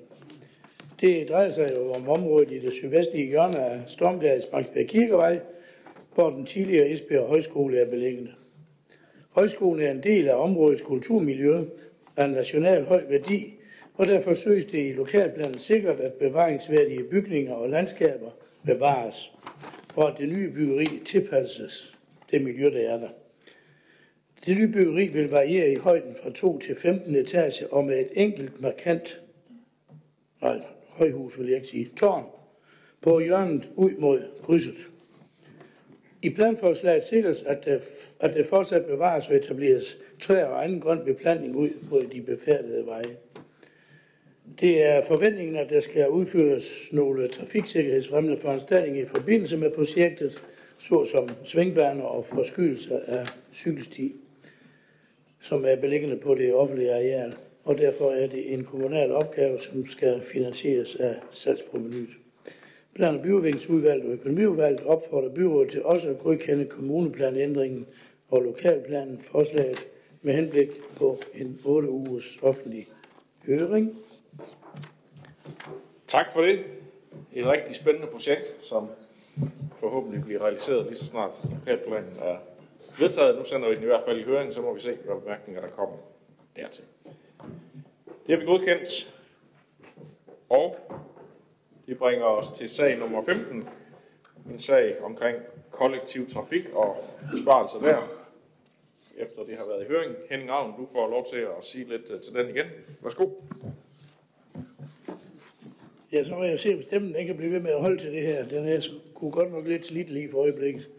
Det drejer sig jo om området i det sydvestlige hjørne af Stormgades Bangsberg Kirkevej, hvor den tidligere Esbjerg Højskole er beliggende. Højskolen er en del af områdets kulturmiljø af en national høj værdi, og derfor søges det i lokalplanen sikkert, at bevaringsværdige bygninger og landskaber bevares, og at det nye byggeri tilpasses det miljø, der er der. Det nye byggeri vil variere i højden fra 2 til 15 etage og med et enkelt markant, nej, højhus vil jeg ikke sige, tårn, på hjørnet ud mod krydset. I planforslaget sikres, at der, at der fortsat bevares og etableres træer og anden grøn beplantning ud på de befærdede veje. Det er forventningen, at der skal udføres nogle trafiksikkerhedsfremmende foranstaltninger i forbindelse med projektet, såsom svingbaner og forskydelse af cykelsti, som er beliggende på det offentlige areal. Og derfor er det en kommunal opgave, som skal finansieres af salgsprovenyet. Plan- og byudviklingsudvalget og økonomiudvalget opfordrer byrådet til også at godkende kommuneplanændringen og lokalplanen forslaget med henblik på en 8 ugers offentlig høring.
Tak for det. Et rigtig spændende projekt, som forhåbentlig bliver realiseret lige så snart lokalplanen er vedtaget. Nu sender vi den i hvert fald i høring, så må vi se, hvad bemærkninger der kommer dertil. Det har vi godkendt. Og det bringer os til sag nummer 15. En sag omkring kollektiv trafik og besparelser der. Efter det har været i høring. Henning Ravn, du får lov til at sige lidt øh, til den igen. Værsgo.
Ja, så må jeg se, om stemmen den kan blive ved med at holde til det her. Den er kunne godt nok lidt slidt lige for øjeblikket.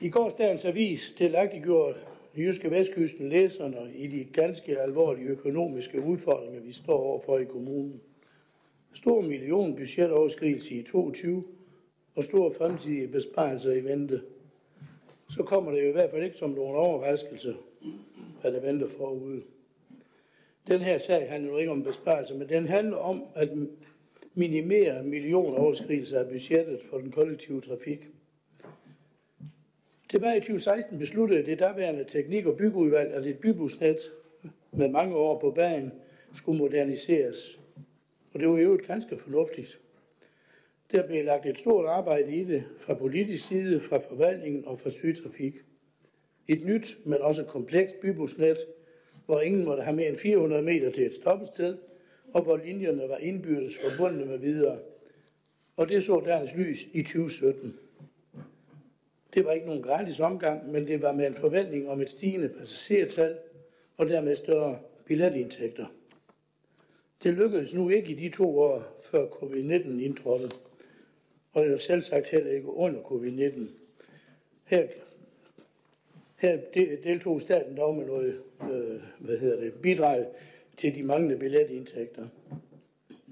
I gårsdagens avis delagtiggjorde Jyske Vestkysten læserne i de ganske alvorlige økonomiske udfordringer, vi står overfor i kommunen. Stor million budgetoverskridelse i 22 og store fremtidige besparelser i vente. Så kommer det jo i hvert fald ikke som nogen overraskelse, hvad der venter forude. Den her sag handler jo ikke om besparelser, men den handler om at minimere millionoverskridelser af budgettet for den kollektive trafik. Tilbage i 2016 besluttede det daværende teknik- og byggeudvalg, at et bybusnet med mange år på banen skulle moderniseres. Og det var jo et ganske fornuftigt. Der blev lagt et stort arbejde i det fra politisk side, fra forvaltningen og fra sygtrafik. Et nyt, men også komplekst bybusnet, hvor ingen måtte have mere end 400 meter til et stoppested, og hvor linjerne var indbyrdes forbundne med videre. Og det så deres lys i 2017. Det var ikke nogen gratis omgang, men det var med en forventning om et stigende passagertal og dermed større billetindtægter. Det lykkedes nu ikke i de to år, før covid-19 indtrådte, og jo selv sagt heller ikke under covid-19. Her, her deltog staten dog med noget øh, hvad hedder det, bidrag til de manglende billetindtægter.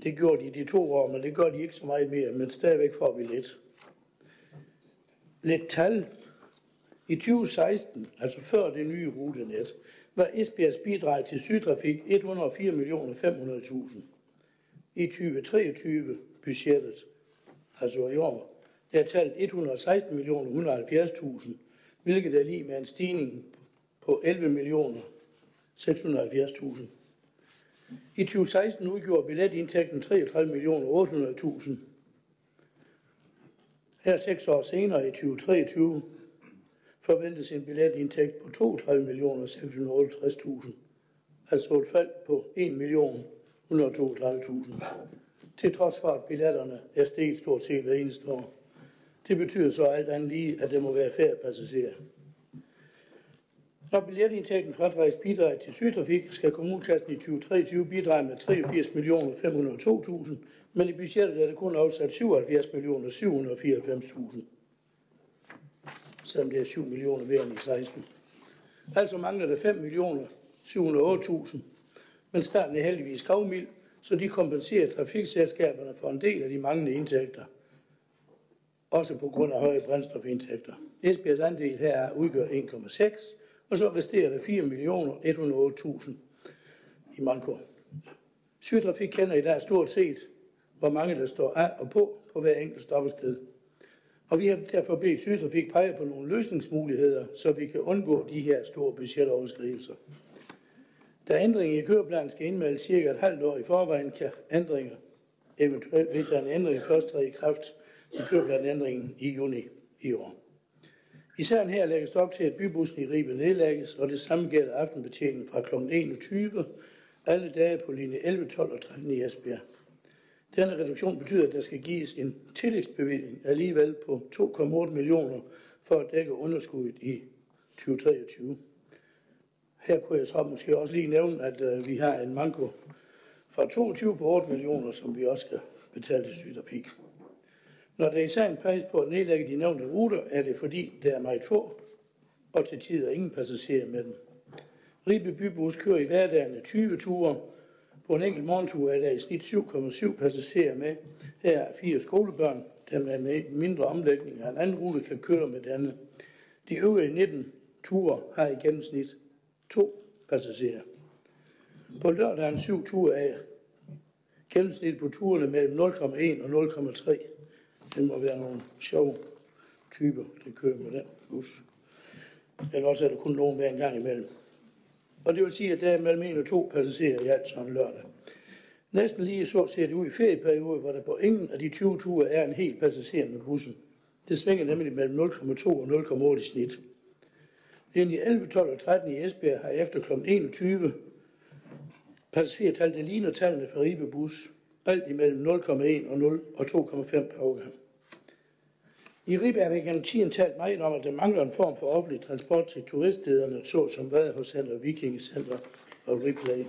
Det gjorde de i de to år, men det gør de ikke så meget mere, men stadigvæk får vi lidt. Lidt tal. I 2016, altså før det nye rutenet, var Esbjergs bidrag til sygtrafik 104.500.000. I 2023 budgettet, altså i år, er tallet 116.170.000, hvilket er lige med en stigning på 11.670.000. I 2016 udgjorde billetindtægten 33.800.000. Her seks år senere i 2023 forventes en billetindtægt på 32 millioner 668.000. Altså et fald på 1 million 132.000. Til trods for, at billetterne er steget stort set hver eneste år. Det betyder så alt andet lige, at det må være færre passagerer. Når billetindtægten fratrækkes bidrag til sygtrafik, skal kommunekassen i 2023 bidrage med 83 millioner 502.000, men i budgettet er der kun afsat 77 millioner 794.000. Selvom det er 7 millioner mere end i 16. Altså mangler der 5 millioner 708.000, men staten er heldigvis gavmild, så de kompenserer trafikselskaberne for en del af de manglende indtægter. Også på grund af høje brændstofindtægter. Esbjergs andel her udgør 1,6, og så resterer der 4 millioner 108.000 i Manko. Sygtrafik kender i dag stort set, hvor mange der står af og på på hver enkelt stoppested. Og vi har derfor bedt Sygtrafik pege på nogle løsningsmuligheder, så vi kan undgå de her store budgetoverskridelser. Da ændringen i køreplanen skal indmelde cirka et halvt år i forvejen, kan ændringer, eventuelt vedtaget en ændring først træde i kraft i køreplanændringen i juni i år. I sagen her lægges op til, at bybussen i Ribe nedlægges, og det samme gælder aftenbetjeningen fra kl. 21 alle dage på linje 11, 12 og 13 i Esbjerg. Denne reduktion betyder, at der skal gives en tillægsbevilling alligevel på 2,8 millioner for at dække underskuddet i 2023. Her kunne jeg så måske også lige nævne, at øh, vi har en manko fra 22 på 8 millioner, som vi også skal betale til Sydapik. Når der i sagen peges på at nedlægge de nævnte ruter, er det fordi, der er meget få, og til tider ingen passagerer med dem. Ribe Bybus kører i hverdagen 20 ture. På en enkelt morgentur er der i snit 7,7 passagerer med. Her er fire skolebørn, der med mindre omlægning af en anden rute kan køre med denne. De øvrige 19 ture har i gennemsnit to passagerer. På lørdagen syv ture af gennemsnit på turene mellem 0,1 og 0,3 det må være nogle sjove typer, der kører med den bus. Eller også er der kun nogen med en gang imellem. Og det vil sige, at der er mellem en og to passagerer i alt sådan lørdag. Næsten lige så ser det ud i ferieperioden, hvor der på ingen af de 20 ture er en helt passager med bussen. Det svinger nemlig mellem 0,2 og 0,8 i snit. Linje 11, 12 og 13 i Esbjerg har efter kl. 21 passagertal, der ligner tallene for Ribe Bus. Alt imellem 0,1 og 0 og 2,5 per årgang. I Ribe er der gennem tiden talt meget om, at der mangler en form for offentlig transport til turiststederne, såsom Vadehuscenter, Vikingecenter og Ripley.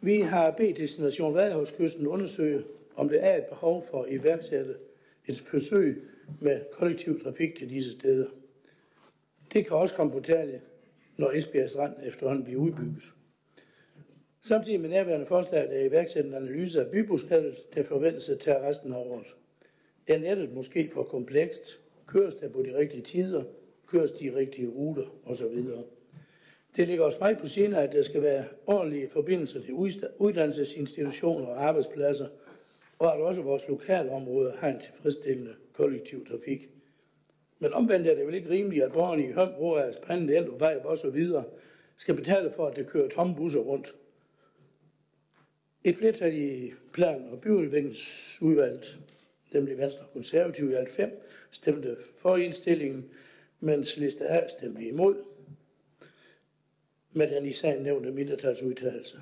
Vi har bedt Destination Vadehuskysten undersøge, om der er et behov for at iværksætte et forsøg med kollektiv trafik til disse steder. Det kan også komme på tale, når Esbjerg Strand efterhånden bliver udbygget. Samtidig med nærværende forslag er iværksat en analyse af bybusnettet, der forventes at tage resten af året. Er nettet måske for komplekst? Køres der på de rigtige tider? Køres de rigtige ruter? osv. Det ligger også meget på sinde, at der skal være ordentlige forbindelser til uddannelsesinstitutioner og arbejdspladser, og at også vores lokalområder har en tilfredsstillende kollektiv trafik. Men omvendt er det vel ikke rimeligt, at borgerne i Høm, Roas, Pande, Eldrup, Vejb og så videre skal betale for, at det kører tomme busser rundt. Et flertal i plan- og byudviklingsudvalget, stemte Venstre Konservative i alt fem, stemte for indstillingen, mens liste A stemte imod med den i sagen nævnte mindretalsudtalelse.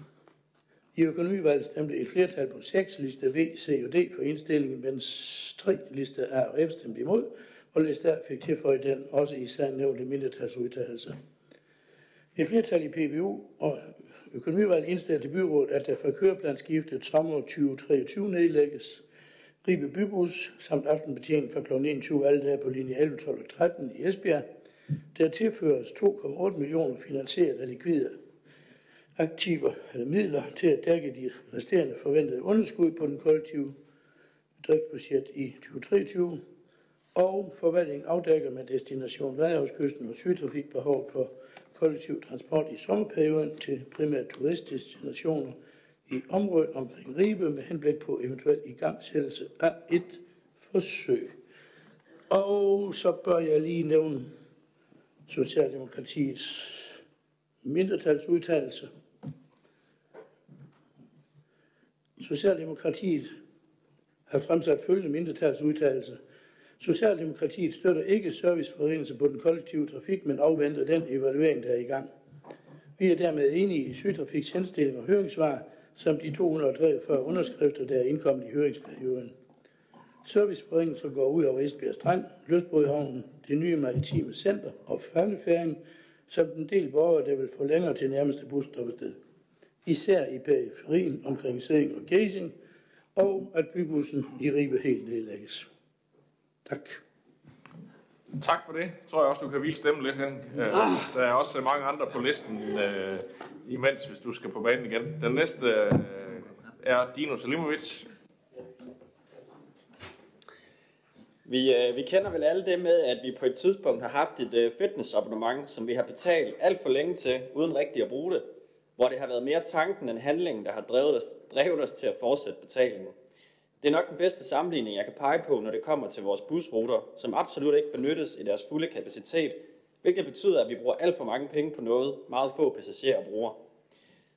I økonomivalget stemte et flertal på 6 liste V, C og D for indstillingen, mens 3 liste A og F stemte imod, og liste A fik tilføjet den også i sagen nævnte mindretalsudtalelse. Et flertal i PBU og økonomivalget indstillede til byrådet, at der for køreplanskiftet sommer 2023 nedlægges Ribe Bybus samt aftenbetjening fra kl. 21 alle dage på linje 11, 12 og 13 i Esbjerg, der tilføres 2,8 millioner finansieret af likvide aktiver eller midler til at dække de resterende forventede underskud på den kollektive driftsbudget i 2023, og forvaltningen afdækker med destination Vadehavskysten og sygtrafik behov for kollektiv transport i sommerperioden til primært turistdestinationer i området omkring Ribe med henblik på eventuel igangsættelse af et forsøg. Og så bør jeg lige nævne Socialdemokratiets mindretalsudtalelse. Socialdemokratiet har fremsat følgende mindretalsudtalelse. Socialdemokratiet støtter ikke serviceforringelse på den kollektive trafik, men afventer den evaluering, der er i gang. Vi er dermed enige i Sygtrafiks henstilling og høringssvar, samt de 243 underskrifter, der er indkommet i høringsperioden. Serviceforringelser går ud over Esbjerg Strand, Løsbrødhavnen, det nye maritime center og faldefæring, samt en del borgere, der vil få længere til nærmeste busstoppested. Især i periferien omkring Sæng og Gæsing, og at bybussen i Ribe helt nedlægges. Tak.
Tak for det. Jeg tror jeg også, du kan hvile stemme lidt hen. Øh, der er også mange andre på listen øh, imens, hvis du skal på banen igen. Den næste øh, er Dino Salimovic.
Vi, øh, vi kender vel alle det med, at vi på et tidspunkt har haft et øh, fitnessabonnement, som vi har betalt alt for længe til, uden rigtig at bruge det. Hvor det har været mere tanken end handlingen, der har drevet os, drevet os til at fortsætte betalingen. Det er nok den bedste sammenligning, jeg kan pege på, når det kommer til vores busruter, som absolut ikke benyttes i deres fulde kapacitet, hvilket betyder, at vi bruger alt for mange penge på noget, meget få passagerer bruger.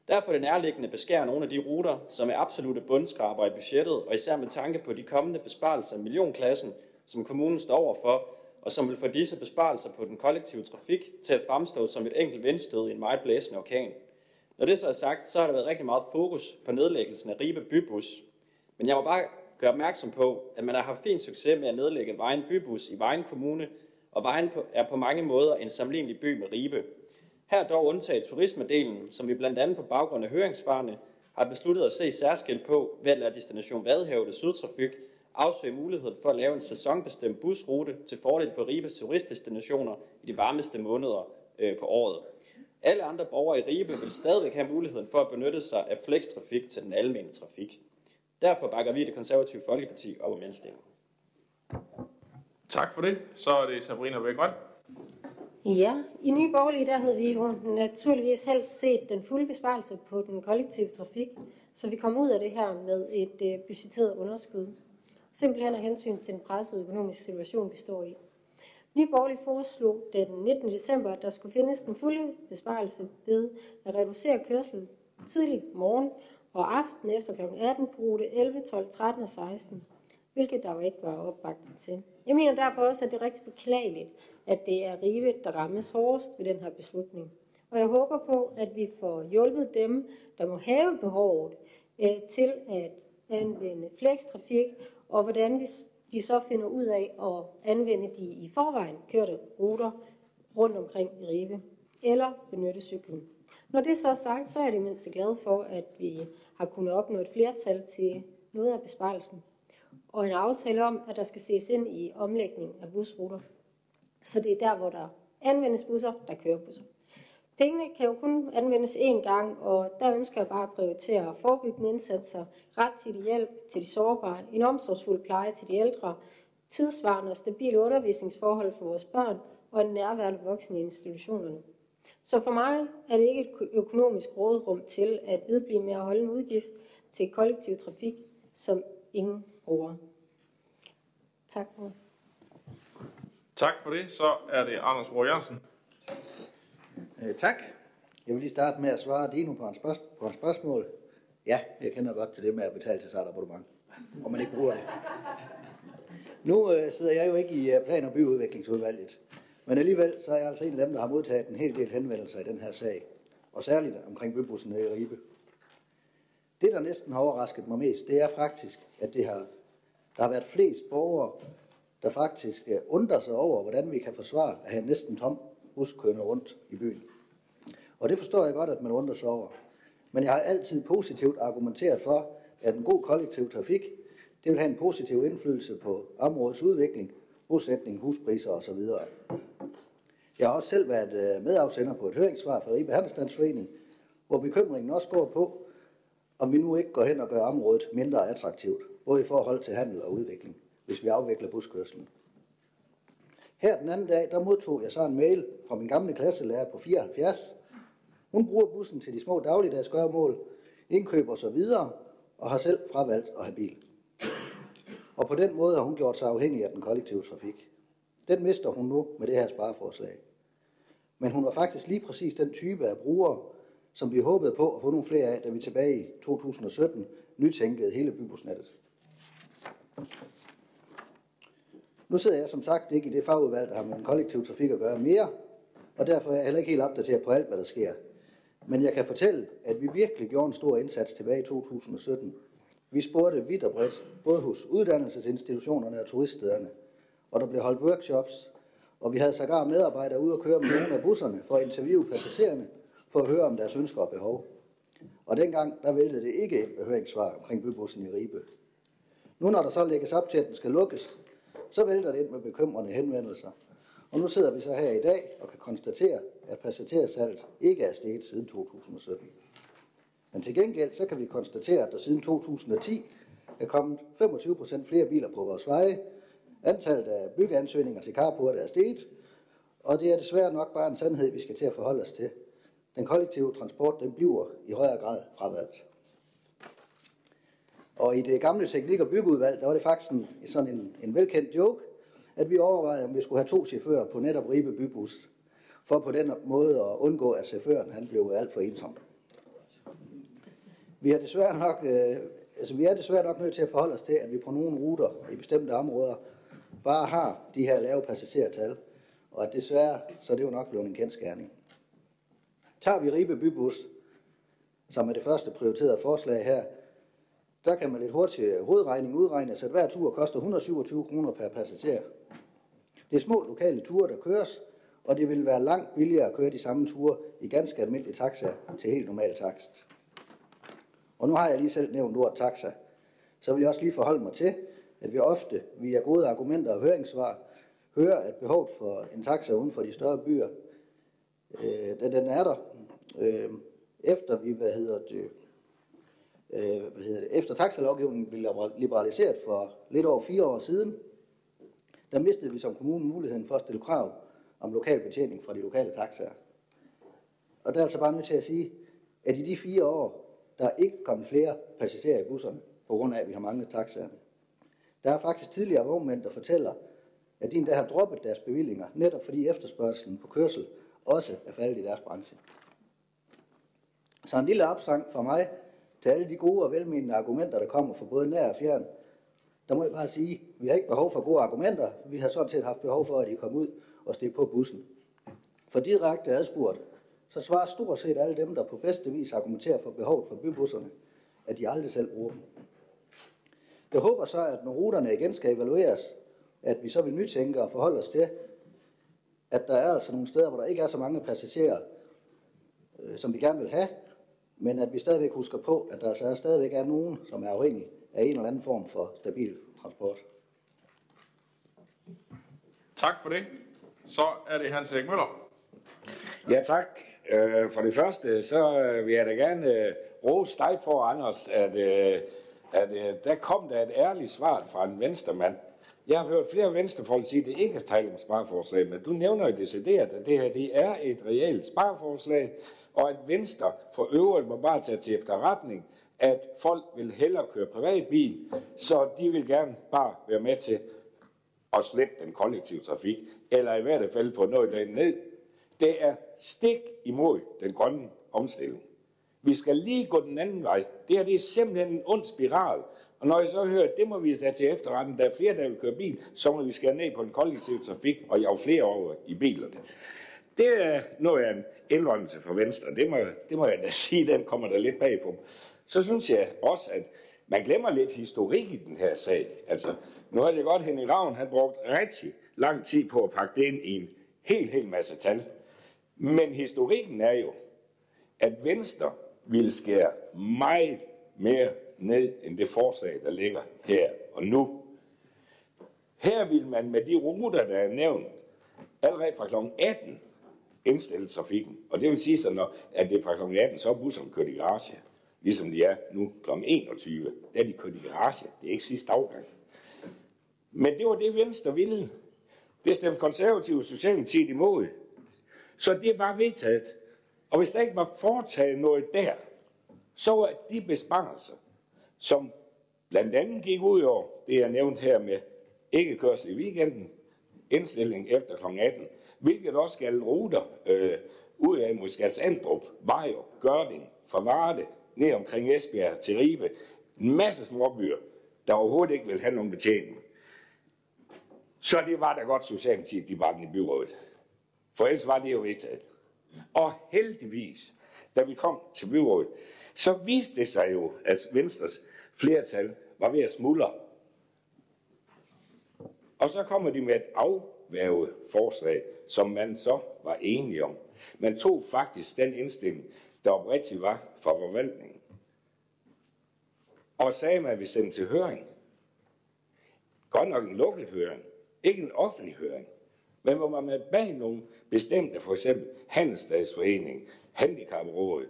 Derfor er det nærliggende beskære nogle af de ruter, som er absolute bundskraber i budgettet, og især med tanke på de kommende besparelser i millionklassen, som kommunen står overfor, og som vil få disse besparelser på den kollektive trafik til at fremstå som et enkelt vindstød i en meget blæsende orkan. Når det så er sagt, så har der været rigtig meget fokus på nedlæggelsen af Ribe Bybus. Men jeg må bare gøre opmærksom på, at man har haft fin succes med at nedlægge Vejen Bybus i Vejen Kommune, og Vejen er på mange måder en sammenlignelig by med Ribe. Her dog undtaget turismedelen, som vi blandt andet på baggrund af høringsvarene har besluttet at se særskilt på ved at lade Destination Vadehavet og Sydtrafik afsøge muligheden for at lave en sæsonbestemt busrute til fordel for Ribes turistdestinationer i de varmeste måneder øh, på året. Alle andre borgere i Ribe vil stadigvæk have muligheden for at benytte sig af flekstrafik til den almene trafik. Derfor bakker vi det konservative Folkeparti op om indstillingen.
Tak for det. Så er det Sabrina Vækgrøn.
Ja, i Nye Borgerlige der havde vi jo naturligvis helst set den fulde besparelse på den kollektive trafik, så vi kom ud af det her med et øh, budgetteret underskud. Simpelthen af hensyn til den pressede økonomiske situation, vi står i. Nye Borgerlige foreslog den 19. december, at der skulle findes den fulde besparelse ved at reducere kørsel tidlig morgen og aften efter kl. 18 på rute 11, 12, 13 og 16, hvilket der jo ikke var opbakning til. Jeg mener derfor også, at det er rigtig beklageligt, at det er Rive, der rammes hårdest ved den her beslutning. Og jeg håber på, at vi får hjulpet dem, der må have behovet øh, til at anvende flekstrafik, og hvordan vi, de så finder ud af at anvende de i forvejen kørte ruter rundt omkring i Ribe, eller benytte cyklen. Når det så er sagt, så er det mindst glad for, at vi har kunnet opnå et flertal til noget af besparelsen, og en aftale om, at der skal ses ind i omlægning af busruter. Så det er der, hvor der anvendes busser, der kører busser. Pengene kan jo kun anvendes én gang, og der ønsker jeg bare at prioritere forebyggende indsatser, ret til hjælp til de sårbare, en omsorgsfuld pleje til de ældre, tidsvarende og stabile undervisningsforhold for vores børn og en nærværende voksen i institutionerne. Så for mig er det ikke et økonomisk rådrum til at vedblive med at holde en udgift til kollektiv trafik, som ingen bruger. Tak for
Tak for det. Så er det Anders Rohr Jørgensen.
Øh, tak. Jeg vil lige starte med at svare Dino på en, spørg- på en spørgsmål. Ja, jeg kender godt til det med at betale til sig et abonnement, og man ikke bruger det. Nu øh, sidder jeg jo ikke i øh, plan- og byudviklingsudvalget, men alligevel så er jeg altså en af dem, der har modtaget en hel del henvendelser i den her sag, og særligt omkring bybussen i Ribe. Det, der næsten har overrasket mig mest, det er faktisk, at det har, der har været flest borgere, der faktisk øh, undrer sig over, hvordan vi kan forsvare at have en næsten tom bus kørende rundt i byen. Og det forstår jeg godt, at man undrer sig over. Men jeg har altid positivt argumenteret for, at en god kollektiv trafik, det vil have en positiv indflydelse på områdets udvikling, bosætning, huspriser osv. Jeg har også selv været øh, medafsender på et høringssvar fra Ribe Handelsstandsforening, hvor bekymringen også går på, om vi nu ikke går hen og gør området mindre attraktivt, både i forhold til handel og udvikling, hvis vi afvikler buskørselen. Her den anden dag, der modtog jeg så en mail fra min gamle klasselærer på 74. Hun bruger bussen til de små dagligdags gøremål, indkøb og så videre, og har selv fravalgt at have bil. Og på den måde har hun gjort sig afhængig af den kollektive trafik. Den mister hun nu med det her spareforslag. Men hun var faktisk lige præcis den type af brugere, som vi håbede på at få nogle flere af, da vi tilbage i 2017 nytænkede hele bybusnettet. Nu sidder jeg som sagt ikke i det fagudvalg, der har med den kollektive trafik at gøre mere, og derfor er jeg heller ikke helt opdateret på alt, hvad der sker. Men jeg kan fortælle, at vi virkelig gjorde en stor indsats tilbage i 2017. Vi spurgte vidt og bredt, både hos uddannelsesinstitutionerne og turiststederne, og der blev holdt workshops, og vi havde sågar medarbejdere ude og køre med nogle af busserne for at interviewe passagererne, for at høre om deres ønsker og behov. Og dengang, der væltede det ikke et behøringssvar omkring bybussen i Ribe. Nu når der så lægges op til, at den skal lukkes, så vælter det ind med bekymrende henvendelser. Og nu sidder vi så her i dag og kan konstatere, at passagersalget ikke er steget siden 2017. Men til gengæld så kan vi konstatere, at der siden 2010 er kommet 25 procent flere biler på vores veje, antallet af byggeansøgninger til carport er steget, og det er desværre nok bare en sandhed, vi skal til at forholde os til. Den kollektive transport den bliver i højere grad fravalgt. Og i det gamle teknik- og byggeudvalg, der var det faktisk en, sådan en, en velkendt joke, at vi overvejede, om vi skulle have to chauffører på netop Ribe Bybus, for på den måde at undgå, at chaufføren han blev alt for ensom. Vi er desværre nok, øh, altså vi er desværre nok nødt til at forholde os til, at vi på nogle ruter i bestemte områder bare har de her lave passagertal, og at desværre, så er det jo nok blevet en kendskærning. Tager vi Ribe Bybus, som er det første prioriterede forslag her, der kan man lidt hurtigt øh, hovedregning udregne, altså, at hver tur koster 127 kroner per passager. Det er små lokale ture, der køres, og det vil være langt billigere at køre de samme ture i ganske almindelige taxa til helt normal takst. Og nu har jeg lige selv nævnt ordet taxa, så vil jeg også lige forholde mig til, at vi ofte via gode argumenter og høringssvar hører, at behovet for en taxa uden for de større byer, øh, da den er der, øh, efter vi, hvad hedder det, øh, hvad hedder det, efter taxalovgivningen blev liberaliseret for lidt over fire år siden, der mistede vi som kommune muligheden for at stille krav om lokal betjening fra de lokale taxaer. Og der er altså bare nødt til at sige, at i de fire år, der er ikke kommet flere passagerer i busserne, på grund af, at vi har manglet taxaer. Der er faktisk tidligere vognmænd, der fortæller, at de endda har droppet deres bevillinger, netop fordi efterspørgselen på kørsel også er faldet i deres branche. Så en lille opsang fra mig til alle de gode og velmenende argumenter, der kommer fra både nær og fjern. Der må jeg bare sige, at vi har ikke behov for gode argumenter. Vi har sådan set haft behov for, at I kom ud og steg på bussen. For direkte adspurgt, så svarer stort set alle dem, der på bedste vis argumenterer for behovet for bybusserne, at de aldrig selv bruger dem. Jeg håber så, at når ruterne igen skal evalueres, at vi så vil nytænke og forholde os til, at der er altså nogle steder, hvor der ikke er så mange passagerer, øh, som vi gerne vil have, men at vi stadigvæk husker på, at der altså stadigvæk er nogen, som er afhængige af en eller anden form for stabil transport.
Tak for det. Så er det Hans Erik Møller.
Ja, tak. Øh, For det første, så øh, vil jeg da gerne øh, rose dig for, Anders, at, øh, at øh, der kom der et ærligt svar fra en venstremand. Jeg har hørt flere venstrefolk sige, at det ikke er tale om spareforslag, men du nævner jo decideret, at det her det er et reelt spareforslag, og at Venstre for øvrigt må bare tage til efterretning, at folk vil hellere køre privatbil, så de vil gerne bare være med til at slippe den kollektive trafik, eller i hvert fald få noget derinde ned. Det er stik imod den grønne omstilling. Vi skal lige gå den anden vej. Det her det er simpelthen en ond spiral. Og når jeg så hører, at det må vi tage til efterretten, der er flere, der vil køre bil, så må vi skære ned på den kollektive trafik, og jage flere over i bilerne. Det er noget af en indrømmelse for Venstre. Det må, det må jeg da sige, den kommer der lidt bag på. Så synes jeg også, at man glemmer lidt historik i den her sag. Altså, nu har det godt, Henning Ravn han brugt rigtig lang tid på at pakke det ind i en helt, helt masse tal. Men historikken er jo, at Venstre ville skære meget mere ned end det forslag, der ligger her og nu. Her vil man med de ruter, der er nævnt, allerede fra kl. 18 indstille trafikken. Og det vil sige sådan, at det er fra kl. 18, så er busserne kørt i garage. Ligesom de er nu kl. 21. Der er de kørt i garage. Det er ikke sidste afgang. Men det var det, Venstre ville. Det stemte konservative Socialdemokratiet imod. Så det var vedtaget. Og hvis der ikke var foretaget noget der, så var de besparelser, som blandt andet gik ud over det, jeg nævnte her med ikke kørsel i weekenden, indstilling efter kl. 18, hvilket også skal ruter øh, ud af mod Skats Andrup, Vejr, Gørding, fra Varde, ned omkring Esbjerg til Ribe. En masse småbyer, der overhovedet ikke vil have nogen betjening. Så det var da godt Socialdemokratiet, de var den i byrådet. For ellers var det jo vedtaget. Og heldigvis, da vi kom til byrådet, så viste det sig jo, at Venstres flertal var ved at smuldre. Og så kommer de med et afværget forslag, som man så var enige om. Man tog faktisk den indstilling, der oprigtigt var fra forvaltningen. Og sagde, at man ville sende til høring. Godt nok en lukket høring. Ikke en offentlig høring. Men hvor man bag nogle bestemte, for eksempel Handelsdagsforening, Handicaprådet,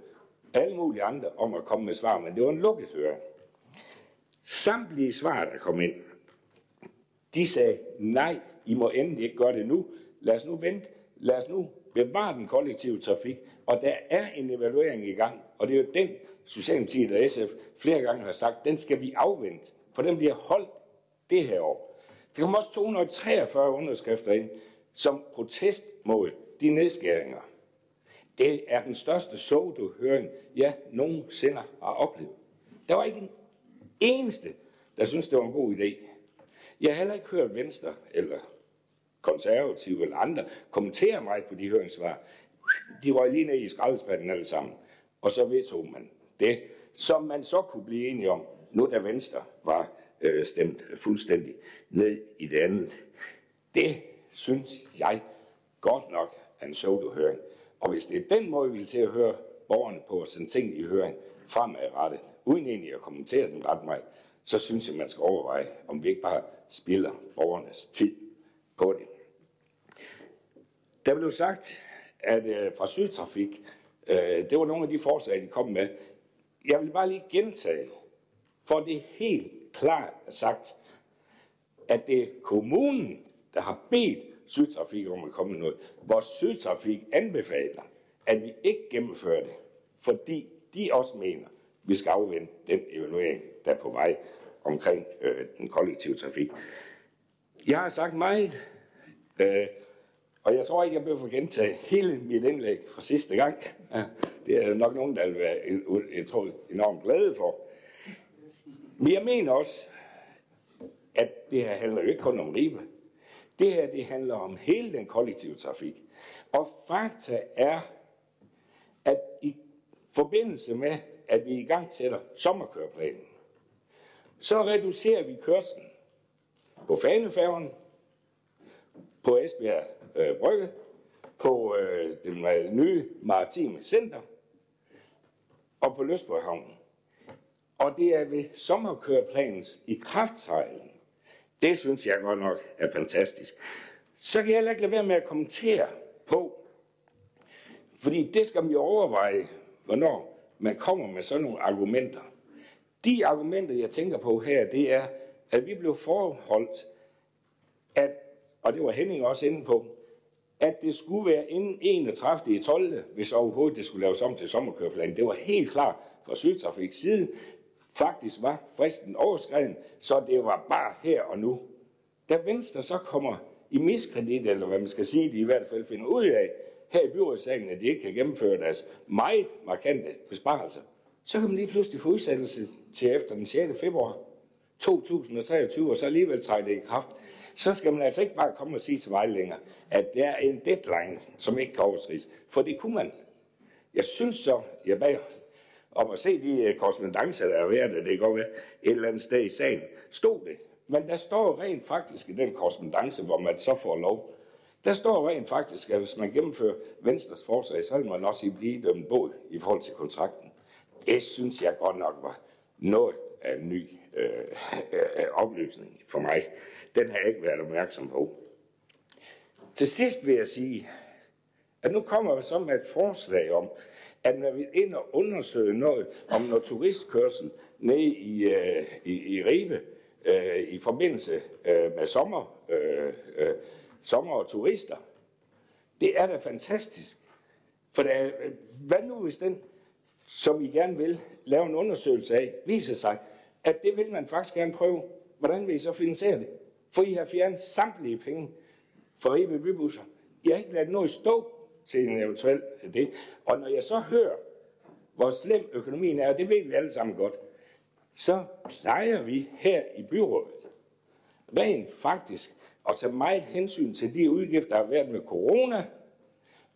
alle mulige andre om at komme med svar, men det var en lukket høring. Samtlige svar, der kom ind, de sagde, nej, I må endelig ikke gøre det nu. Lad os nu vente. Lad os nu bevare den kollektive trafik. Og der er en evaluering i gang, og det er jo den, Socialdemokratiet og SF flere gange har sagt, den skal vi afvente, for den bliver holdt det her år. Der kom også 243 underskrifter ind som protest mod de nedskæringer. Det er den største sodohøring, jeg nogensinde har oplevet. Der var ikke en eneste, der synes det var en god idé. Jeg har heller ikke hørt Venstre eller konservative eller andre kommentere mig på de høringssvar. De var lige ned i skraldespanden alle sammen. Og så vedtog man det, som man så kunne blive enige om, nu da Venstre var øh, stemt fuldstændig ned i det andet. Det synes jeg godt nok er en pseudo-høring. Og hvis det er den måde, vi vil til at høre borgerne på at sende ting i høring fremadrettet, uden egentlig at kommentere den ret meget, så synes jeg, man skal overveje, om vi ikke bare spilder borgernes tid på det. Der blev sagt, at øh, fra Sydtrafik, øh, det var nogle af de forslag, de kom med. Jeg vil bare lige gentage, for det er helt klart sagt, at det er kommunen, der har bedt Sydtrafik om at komme med noget. Hvor Sydtrafik anbefaler, at vi ikke gennemfører det, fordi de også mener, at vi skal afvente den evaluering, der er på vej omkring øh, den kollektive trafik. Jeg har sagt meget, øh, og jeg tror ikke, jeg behøver for gentage hele mit indlæg fra sidste gang. Det er nok nogen, der vil være jeg tror, enormt glade for. Men jeg mener også, at det her handler jo ikke kun om Ribe. Det her det handler om hele den kollektive trafik. Og fakta er, at i forbindelse med, at vi i gang sætter sommerkøreplanen, så reducerer vi kørslen på Fanefærgen, på Esbjerg øh, Brygge, på øh, det nye maritime center og på Løsborg Havn. Og det er ved sommerkøreplanens i krafttræden. Det synes jeg godt nok er fantastisk. så kan jeg heller ikke lade være med at kommentere på, fordi det skal man jo overveje, hvornår man kommer med sådan nogle argumenter. De argumenter, jeg tænker på her, det er, at vi blev forholdt, at, og det var Henning også inde på, at det skulle være inden 31. i 12. hvis overhovedet det skulle laves om til sommerkøreplan. Det var helt klart fra Sydtrafik side. Faktisk var fristen overskreden, så det var bare her og nu. Da Venstre så kommer i miskredit, eller hvad man skal sige, de i hvert fald finder ud af, her i byrådssagen, at de ikke kan gennemføre deres meget markante besparelser, så kan man lige pludselig få udsættelse til efter den 6. februar 2023, og så alligevel træde det i kraft. Så skal man altså ikke bare komme og sige til mig længere, at der er en deadline, som ikke kan overskrides. For det kunne man. Jeg synes så, jeg bag om at se de øh, korrespondencer, der er været, at øh, det går være et eller andet sted i sagen, stod det. Men der står rent faktisk i den korrespondence, hvor man så får lov. Der står rent faktisk, at hvis man gennemfører Venstres forslag, så vil man også blive dømt båd i forhold til kontrakten. Det synes jeg godt nok var noget af en ny øh, øh, øh, oplysning for mig. Den har jeg ikke været opmærksom på. Til sidst vil jeg sige, at nu kommer vi så med et forslag om, at man vil ind og undersøge noget om noget turistkørsel nede i, øh, i, i Ribe øh, i forbindelse øh, med sommer, øh, øh, sommer og turister. Det er da fantastisk. For der, øh, hvad nu hvis den, som I gerne vil lave en undersøgelse af, viser sig, at det vil man faktisk gerne prøve. Hvordan vil I så finansiere det? For I har fjernet samtlige penge for Ribe Bybusser. I har ikke ladet noget stå til en eventuel det. Og når jeg så hører, hvor slem økonomien er, og det ved vi alle sammen godt, så plejer vi her i byrådet rent faktisk at tage meget hensyn til de udgifter, der har været med corona,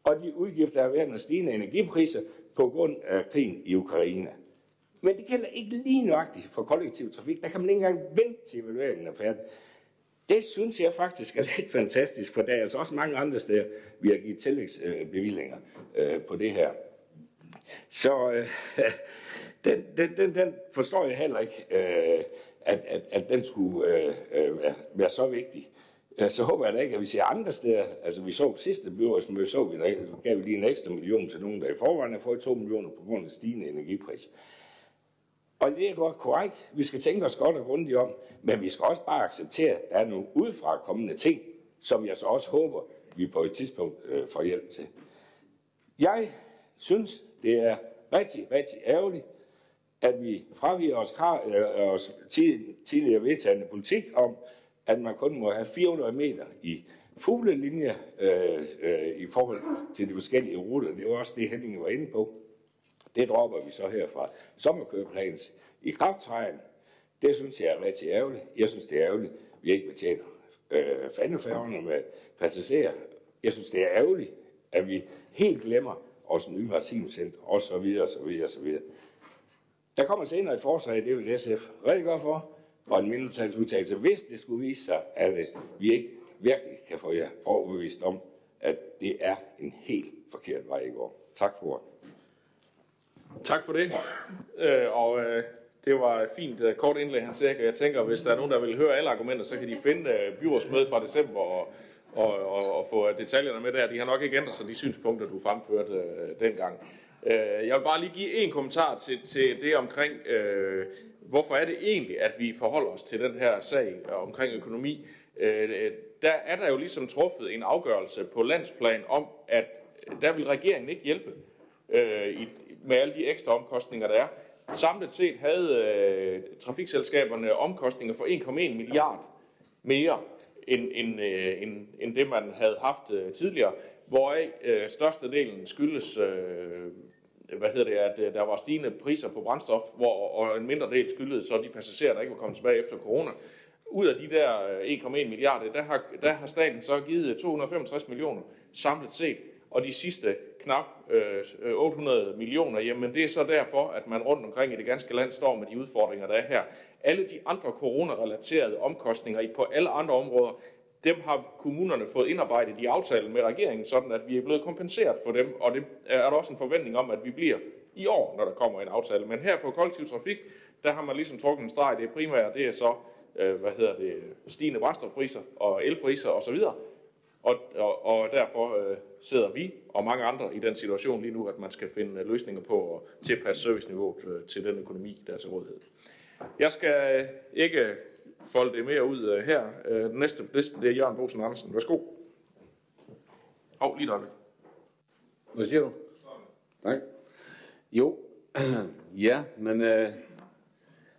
og de udgifter, der har været med stigende energipriser på grund af krigen i Ukraine. Men det gælder ikke lige nøjagtigt for kollektiv trafik. Der kan man ikke engang vente til evalueringen er færdig. Det synes jeg faktisk er lidt fantastisk, for der er altså også mange andre steder, vi har givet tillægsbevillinger øh, på det her. Så øh, den, den, den, den forstår jeg heller ikke, øh, at, at, at den skulle øh, øh, være så vigtig. Så håber jeg da ikke, at vi ser andre steder. Altså, vi så sidste byrådsmøde, så vi der, gav vi lige en ekstra million til nogen, der i forvejen har fået to millioner på grund af stigende energipris. Og det er godt korrekt. Vi skal tænke os godt og grundigt om, men vi skal også bare acceptere, at der er nogle udefra kommende ting, som jeg så også håber, vi på et tidspunkt øh, får hjælp til. Jeg synes, det er rigtig, rigtig ærgerligt, at vi fraviger os, øh, os tidligere vedtagende politik om, at man kun må have 400 meter i fuglelinje øh, øh, i forhold til de forskellige ruter. Det var også det, Henning var inde på. Det dropper vi så herfra. Sommerkøbeplanens i krafttræen. Det synes jeg er rigtig ærgerligt. Jeg synes, det er ærgerligt, vi ikke betjener øh, fandefærgerne med passagerer. Jeg synes, det er ærgerligt, at vi helt glemmer vores nye maritimcenter, og så videre, og så videre, og så videre. Der kommer senere et forslag, det vil SF rigtig godt for, og en mindretalsudtalelse, hvis det skulle vise sig, at øh, vi ikke virkelig kan få jer overbevist om, at det er en helt forkert vej i går. Tak for ordet.
Tak for det. Øh, og øh, det var et fint uh, kort indlæg, han sagde. Jeg tænker, hvis der er nogen, der vil høre alle argumenter, så kan de finde uh, byrådsmødet fra december og, og, og, og få detaljerne med der. De har nok ikke ændret sig de synspunkter, du fremførte uh, dengang. Uh, jeg vil bare lige give en kommentar til, til det omkring, uh, hvorfor er det egentlig, at vi forholder os til den her sag omkring økonomi. Uh, der er der jo ligesom truffet en afgørelse på landsplan om, at der vil regeringen ikke hjælpe øh, i, med alle de ekstra omkostninger, der er. Samlet set havde øh, trafikselskaberne omkostninger for 1,1 milliard mere end, end, øh, end, end det, man havde haft øh, tidligere, hvoraf øh, størstedelen skyldes, øh, hvad hedder det, at øh, der var stigende priser på brændstof, hvor, og en mindre del skyldes så de passagerer, der ikke var kommet tilbage efter corona. Ud af de der øh, 1,1 milliarder, der har, der har staten så givet øh, 265 millioner samlet set, og de sidste knap øh, 800 millioner, jamen det er så derfor, at man rundt omkring i det ganske land står med de udfordringer, der er her. Alle de andre coronarelaterede omkostninger på alle andre områder, dem har kommunerne fået indarbejdet i aftalen med regeringen, sådan at vi er blevet kompenseret for dem, og det er der også en forventning om, at vi bliver i år, når der kommer en aftale. Men her på kollektiv trafik, der har man ligesom trukket en streg. Det primære, det er så, øh, hvad hedder det, stigende brændstofpriser og elpriser osv. Og, og, og derfor øh, sidder vi og mange andre i den situation lige nu, at man skal finde øh, løsninger på at tilpasse serviceniveauet øh, til den økonomi, der er til rådighed. Jeg skal øh, ikke folde det mere ud øh, her. Øh, den næste liste, det er Jørgen Bosen Andersen. Værsgo. Hov, lige et.
Hvad siger du? Tak. Jo, ja, men øh,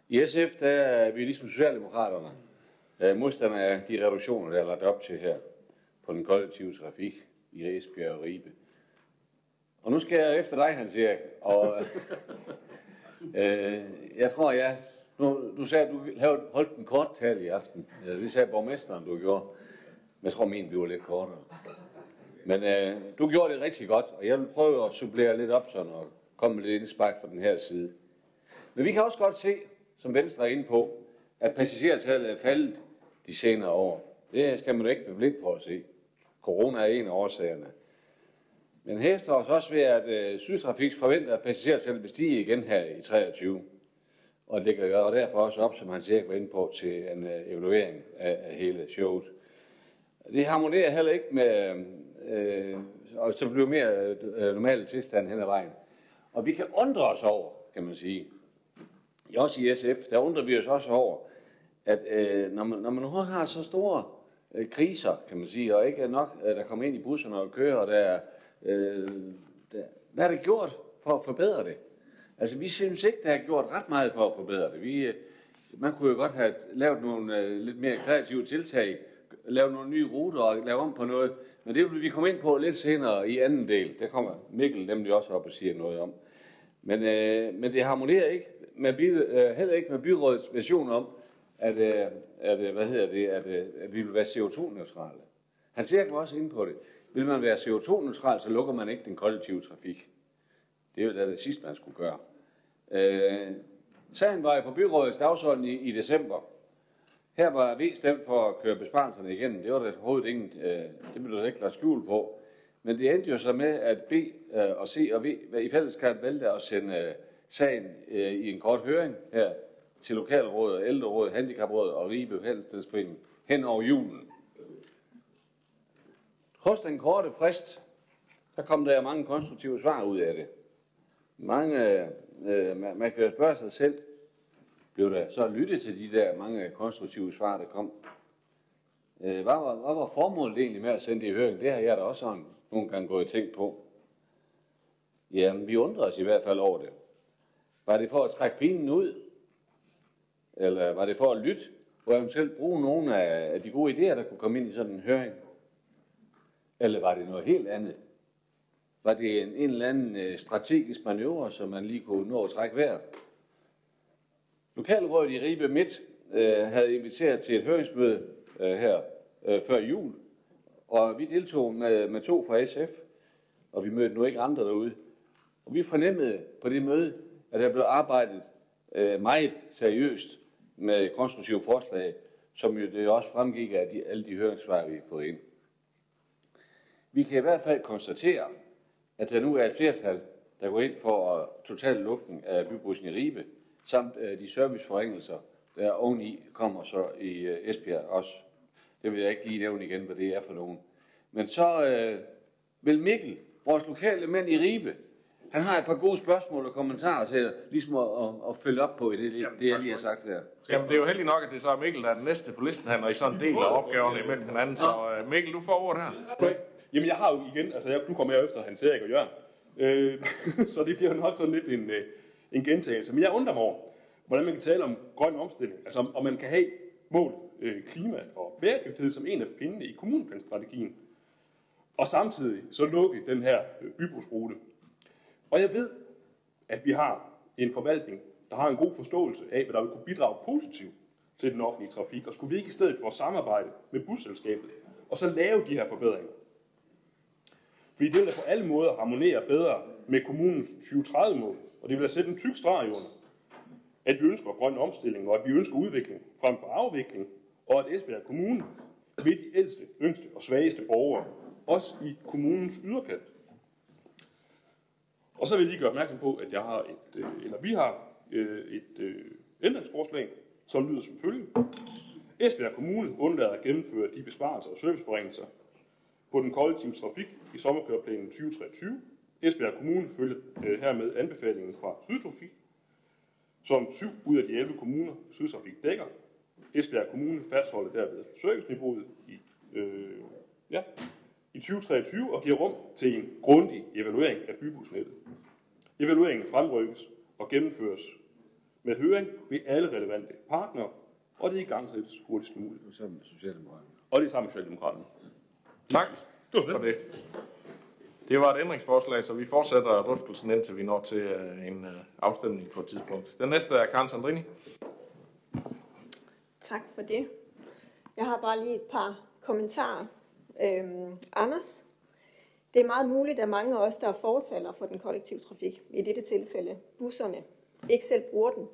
i SF, der er vi ligesom Socialdemokraterne øh, modstandere af de reduktioner, der er lagt op til her på den kollektive trafik i Esbjerg og Ribe. Og nu skal jeg efter dig, Hans Erik, og øh, jeg tror, jeg, nu, du sagde, at du havde holdt en kort tale i aften. Ja, det sagde borgmesteren, du gjorde. Men jeg tror, min bliver lidt kortere. Men øh, du gjorde det rigtig godt, og jeg vil prøve at supplere lidt op sådan og komme med lidt indspark fra den her side. Men vi kan også godt se, som Venstre er inde på, at passagertallet er faldet de senere år. Det skal man jo ikke være blind for at se. Corona er en af årsagerne. Men hæfter os også ved, at øh, Sydtrafik forventer, at passagertallet vil stige igen her i 23. Og det gør og derfor også op, som han siger, var inde på, til en øh, evaluering af, af hele showet. Det harmonerer heller ikke med, øh, og så bliver mere øh, normale tilstand hen ad vejen. Og vi kan undre os over, kan man sige, også i SF, der undrer vi os også over, at øh, når, man, når man nu har så store øh, kriser, kan man sige, og ikke nok, øh, der kommer ind i busserne og kører, og der, øh, der, hvad er der gjort for at forbedre det? Altså, vi synes ikke, der er gjort ret meget for at forbedre det. Vi, øh, man kunne jo godt have lavet nogle øh, lidt mere kreative tiltag, lavet nogle nye ruter og lave om på noget, men det vil vi komme ind på lidt senere i anden del. Der kommer Mikkel nemlig også op og siger noget om. Men, øh, men det harmonerer ikke med, øh, heller ikke med byrådets version om, at, at, hvad hedder det, at, at vi vil være CO2-neutrale. Han ser jo også ind på det. Vil man være CO2-neutral, så lukker man ikke den kollektive trafik. Det er jo det sidste, man skulle gøre. Øh, sagen var jo på byrådets dagsorden i, i december. Her var vi stemt for at køre besparelserne igennem. Det var der overhovedet ingen, øh, det blev der ikke lagt skjul på. Men det endte jo så med, at B øh, og C og V i fællesskab valgte at sende øh, sagen øh, i en kort høring her til Lokalrådet, Ældrerådet, Handicaprådet og Ribe Fællesstedsforening hen over julen. Trods den korte frist, der kom der mange konstruktive svar ud af det. Mange, øh, man, man kan jo spørge sig selv, blev der så lyttet til de der mange konstruktive svar, der kom? Øh, hvad, var, hvad var formålet egentlig med at sende det i høring? Det har jeg da også sådan nogle gange gået og tænkt på. Jamen, vi undrer os i hvert fald over det. Var det for at trække pinen ud? Eller var det for at lytte? Og eventuelt bruge nogle af de gode idéer, der kunne komme ind i sådan en høring? Eller var det noget helt andet? Var det en, en eller anden øh, strategisk manøvre, som man lige kunne nå at trække vejret? Lokalrådet i Ribe Midt øh, havde inviteret til et høringsmøde øh, her øh, før jul, og vi deltog med, med to fra SF, og vi mødte nu ikke andre derude. Og vi fornemmede på det møde, at der blev arbejdet øh, meget seriøst med konstruktive forslag, som jo det også fremgik af de, alle de høringssvar, vi har fået ind. Vi kan i hvert fald konstatere, at der nu er et flertal, der går ind for total lukning af bybussen i Ribe, samt øh, de serviceforringelser, der oveni kommer så i øh, Esbjerg også. Det vil jeg ikke lige nævne igen, hvad det er for nogen. Men så øh, vil Mikkel, vores lokale mænd i Ribe, han har et par gode spørgsmål og kommentarer til ligesom at, at, at følge op på i det, Jamen, det jeg lige har sagt her.
Jamen, det er jo heldigt nok, at det så er Mikkel, der er den næste på listen, han er i sådan en del af opgaverne imellem hinanden. Så uh, Mikkel, du får ordet her.
Okay. Jamen, jeg har jo igen, altså jeg, nu kommer jeg efter Hans Erik og Jørgen, øh, så det bliver nok sådan lidt en, øh, en gentagelse. Men jeg undrer mig over, hvordan man kan tale om grøn omstilling, altså om man kan have mål, øh, klima og bæredygtighed som en af pindene i kommuneplanstrategien, og samtidig så lukke den her øh, bybusrute. Og jeg ved, at vi har en forvaltning, der har en god forståelse af, hvad der vil kunne bidrage positivt til den offentlige trafik, og skulle vi ikke i stedet for samarbejde med busselskabet, og så lave de her forbedringer? Fordi det vil på alle måder harmonere bedre med kommunens 2030-mål, og det vil da sætte en tyk streg under, at vi ønsker grøn omstilling, og at vi ønsker udvikling frem for afvikling, og at Esbjerg Kommune vil de ældste, yngste og svageste borgere, også i kommunens yderkant. Og så vil jeg lige gøre opmærksom på, at jeg har et, øh, eller vi har øh, et øh, ændringsforslag, som lyder som følge. Esbjerg Kommune undlader at gennemføre de besparelser og serviceforringelser, på den kollektive trafik i sommerkøreplanen 2023. Esbjerg Kommune følger øh, hermed anbefalingen fra Sydtrafik, som 7 ud af de 11 kommuner Sydtrafik dækker. Esbjerg Kommune fastholder derved serviceniveauet i, øh, ja, i 2023 og giver rum til en grundig evaluering af bybusnettet. Evalueringen fremrykkes og gennemføres med høring ved alle relevante partnere, og det i gang sættes hurtigst muligt.
Det er sammen med Socialdemokraterne.
Og det er sammen med Socialdemokraterne.
Tak for det. Det var et ændringsforslag, så vi fortsætter drøftelsen indtil vi når til øh, en øh, afstemning på et tidspunkt. Den næste er Karen Sandrini.
Tak for det. Jeg har bare lige et par kommentarer. Øhm, Anders, det er meget muligt, at mange af os, der er fortaler for den kollektive trafik, i dette tilfælde busserne, ikke selv bruger den.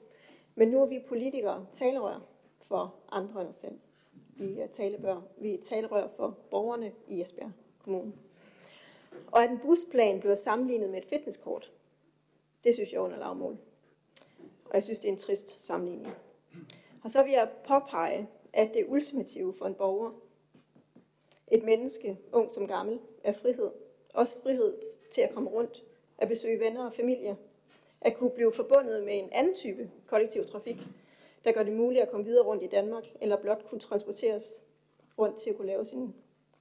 Men nu er vi politikere talerør for andre end os selv. Vi er talebør, vi er talerør for borgerne i Esbjerg Kommune. Og at en busplan bliver sammenlignet med et fitnesskort, det synes jeg er under lavmål. Og jeg synes, det er en trist sammenligning. Og så vil jeg påpege, at det ultimative for en borger, et menneske, ung som gammel, er frihed. Også frihed til at komme rundt, at besøge venner og familie, at kunne blive forbundet med en anden type kollektiv trafik, der gør det muligt at komme videre rundt i Danmark, eller blot kunne transporteres rundt til at kunne lave sin,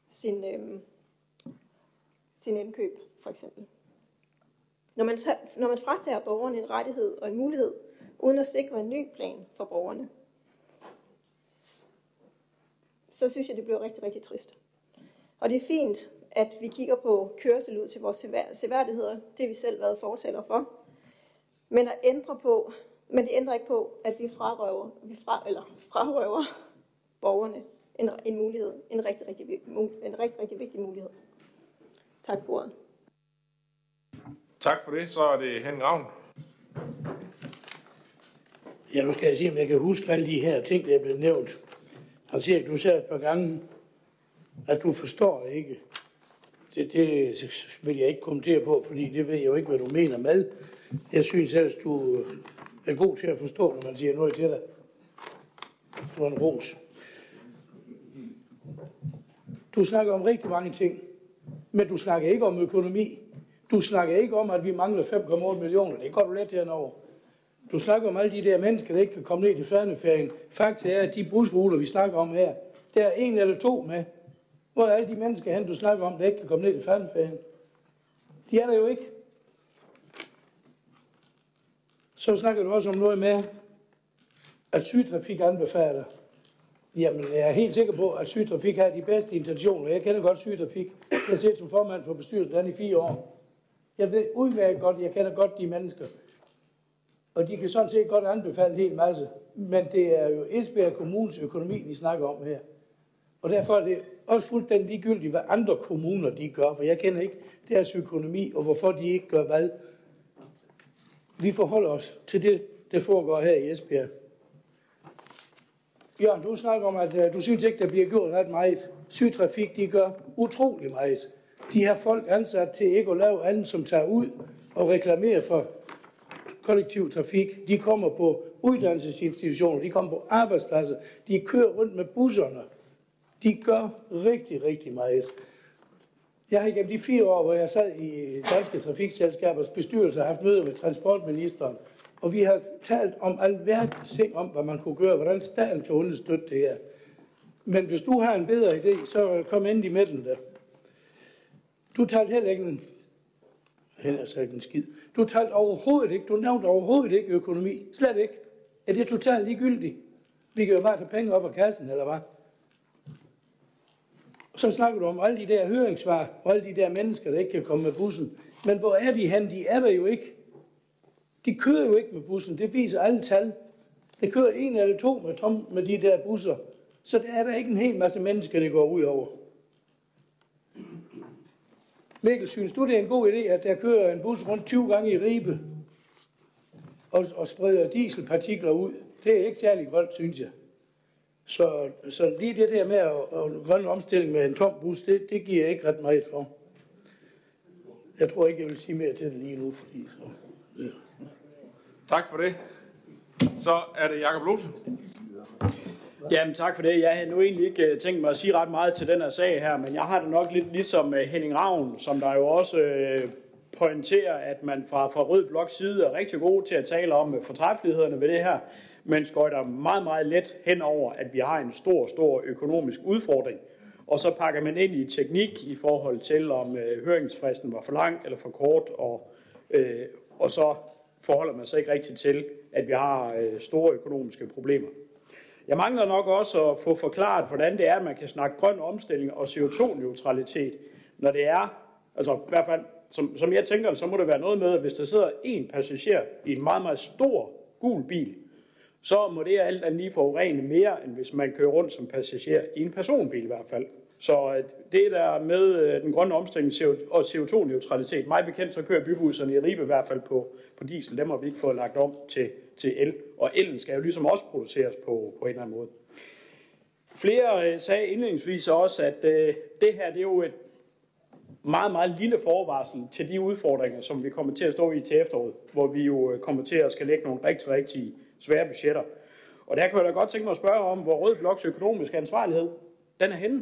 sin, øhm, sin indkøb, for eksempel. Når man, når man fratager borgerne en rettighed og en mulighed, uden at sikre en ny plan for borgerne, så synes jeg, det bliver rigtig, rigtig trist. Og det er fint, at vi kigger på kørsel ud til vores seværdigheder. Det har vi selv været fortaler for. Men at ændre på, men det ændrer ikke på, at vi frarøver, vi fra, eller frarøver borgerne en, en mulighed, en rigtig, rigtig, en rigtig, rigtig vigtig mulighed. Tak for ordet.
Tak for det. Så er det Henning Ravn.
Ja, nu skal jeg sige, om jeg kan huske alle de her ting, der er blevet nævnt. Han siger, at du sagde et par gange, at du forstår ikke. Det, det vil jeg ikke kommentere på, fordi det ved jeg jo ikke, hvad du mener med. Jeg synes ellers, du er god til at forstå, når man siger noget til dig. Du er en ros. Du snakker om rigtig mange ting, men du snakker ikke om økonomi. Du snakker ikke om, at vi mangler 5,8 millioner. Det går du let henover. Du snakker om alle de der mennesker, der ikke kan komme ned til færdigferien. Faktum er, at de busruter, vi snakker om her, der er en eller to med. Hvor er alle de mennesker hen, du snakker om, der ikke kan komme ned til færdigferien? De er der jo ikke. Så snakker du også om noget med, at sygtrafik anbefaler. Jamen, jeg er helt sikker på, at sygtrafik har de bedste intentioner. Jeg kender godt sygtrafik. Jeg har set som formand for bestyrelsen i fire år. Jeg ved udmærket godt, jeg kender godt de mennesker. Og de kan sådan set godt anbefale en hel masse. Men det er jo Esbjerg Kommunes økonomi, vi snakker om her. Og derfor er det også fuldstændig ligegyldigt, hvad andre kommuner de gør, for jeg kender ikke deres økonomi, og hvorfor de ikke gør hvad. Vi forholder os til det, der foregår her i Esbjerg. Ja, du snakker om, at øh, du synes ikke, der bliver gjort ret meget. Sygtrafik, de gør utrolig meget. De har folk ansat til ikke at lave andet, som tager ud og reklamerer for kollektiv trafik. De kommer på uddannelsesinstitutioner, de kommer på arbejdspladser, de kører rundt med busserne. De gør rigtig, rigtig meget. Jeg har igennem de fire år, hvor jeg sad i Danske Trafikselskabers bestyrelse, haft møder med transportministeren, og vi har talt om alverdens ting om, hvad man kunne gøre, hvordan staten kan understøtte det her. Men hvis du har en bedre idé, så kom ind i midten der. Du talte heller ikke en, hen sagt en skid. Du talte overhovedet ikke, du nævnte overhovedet ikke økonomi. Slet ikke. Er det totalt ligegyldigt? Vi kan jo bare tage penge op af kassen, eller hvad? Så snakker du om alle de der høringssvar, og alle de der mennesker, der ikke kan komme med bussen. Men hvor er de hen? De er der jo ikke. De kører jo ikke med bussen. Det viser alle tal. Det kører en eller to med, tom, med de der busser. Så der er der ikke en hel masse mennesker, der går ud over. Mikkel, synes du, det er en god idé, at der kører en bus rundt 20 gange i Ribe og, og spreder dieselpartikler ud? Det er ikke særlig godt, synes jeg. Så, så lige det der med at, at grønne omstilling med en tom bus, det, det giver jeg ikke ret meget for. Jeg tror ikke, jeg vil sige mere til det lige nu, fordi så, ja.
Tak for det. Så er det Jakob Lose.
Jamen tak for det. Jeg havde nu egentlig ikke øh, tænkt mig at sige ret meget til den her sag her, men jeg har det nok lidt ligesom øh, Henning Ravn, som der jo også øh, pointerer, at man fra, fra Rød Blok side er rigtig god til at tale om fortræffelighederne ved det her, men skøjter meget, meget let hen over, at vi har en stor, stor økonomisk udfordring. Og så pakker man ind i teknik i forhold til, om øh, høringsfristen var for lang eller for kort, og, øh, og så forholder man sig ikke rigtigt til, at vi har øh, store økonomiske problemer. Jeg mangler nok også at få forklaret, hvordan det er, at man kan snakke grøn omstilling og CO2-neutralitet, når det er, altså i hvert fald, som, som jeg tænker, så må det være noget med, at hvis der sidder en passager i en meget, meget stor gul bil, så må det alt andet lige forurene mere, end hvis man kører rundt som passager i en personbil i hvert fald. Så øh, det der med øh, den grønne omstilling og CO2-neutralitet, mig bekendt, så kører bybusserne i Ribe i hvert fald på, på diesel. Dem har vi ikke fået lagt om til, til el. Og elen skal jo ligesom også produceres på, på en eller anden måde. Flere øh, sagde indledningsvis også, at det her det er jo et meget, meget lille forvarsel til de udfordringer, som vi kommer til at stå i til efteråret, hvor vi jo kommer til at skal lægge nogle rigtig, rigtig svære budgetter. Og der kan jeg da godt tænke mig at spørge om, hvor Rød Bloks økonomiske ansvarlighed, den er henne.